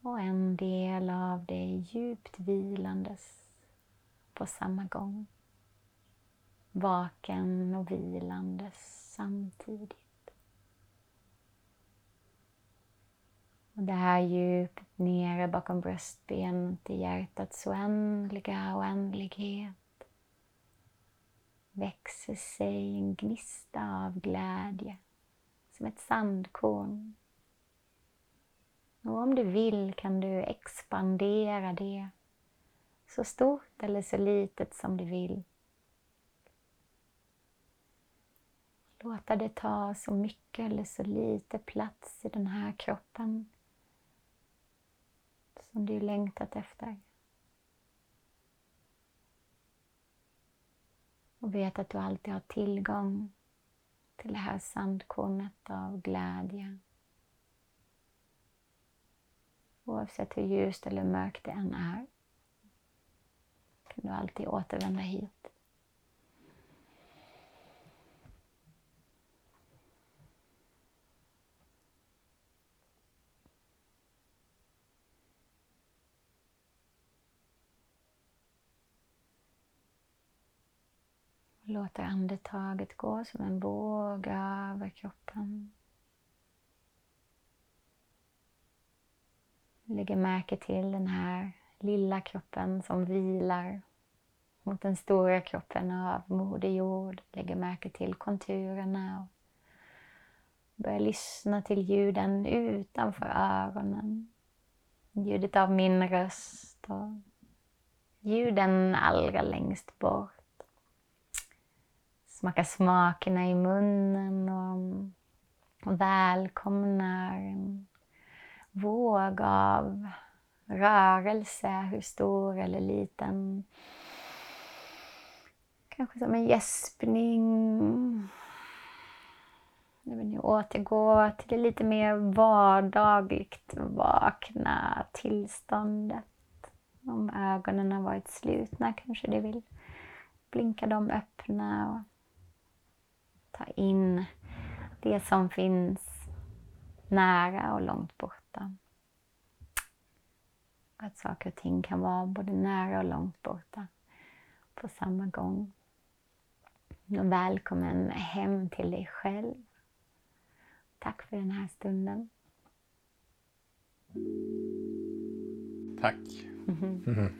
och en del av dig djupt vilandes på samma gång. Vaken och vilandes samtidigt. Och det här djupt nere bakom bröstbenet i hjärtats oändliga oändlighet växer sig en gnista av glädje som ett sandkorn. Och om du vill kan du expandera det så stort eller så litet som du vill. Låta det ta så mycket eller så lite plats i den här kroppen som du längtat efter. Och vet att du alltid har tillgång till det här sandkornet av glädje. Oavsett hur ljust eller mörkt det än är. kan du alltid återvända hit. Låter andetaget gå som en våg över kroppen. Lägger märke till den här lilla kroppen som vilar mot den stora kroppen av Moder Jord. Lägger märke till konturerna och börjar lyssna till ljuden utanför öronen. Ljudet av min röst och ljuden allra längst bort. Smaka smakerna i munnen och välkomnar en våg av rörelse, hur stor eller liten. Kanske som en gäspning. Nu vill återgå till det lite mer vardagligt vakna tillståndet. Om ögonen har varit slutna kanske du vill blinka dem öppna och ta in det som finns nära och långt borta. Att saker och ting kan vara både nära och långt borta på samma gång. Och välkommen hem till dig själv. Tack för den här stunden. Tack. Mm -hmm.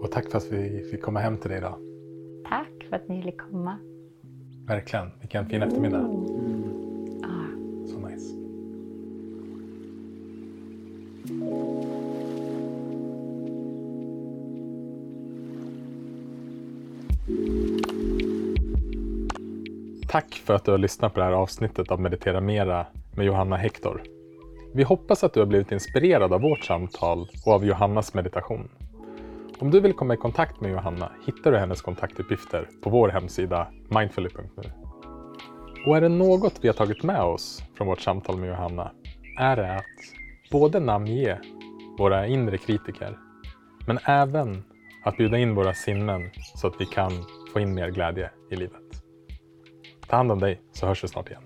[laughs] Och tack för att vi fick komma hem till dig idag. Tack för att ni ville komma. Verkligen. Vilken fin eftermiddag. Mm. Ah. Så nice. Tack för att du har lyssnat på det här avsnittet av Meditera Mera med Johanna Hector. Vi hoppas att du har blivit inspirerad av vårt samtal och av Johannas meditation. Om du vill komma i kontakt med Johanna hittar du hennes kontaktuppgifter på vår hemsida mindfully.nu. Och är det något vi har tagit med oss från vårt samtal med Johanna är det att både namnge våra inre kritiker men även att bjuda in våra sinnen så att vi kan få in mer glädje i livet. Ta hand om dig så hörs vi snart igen.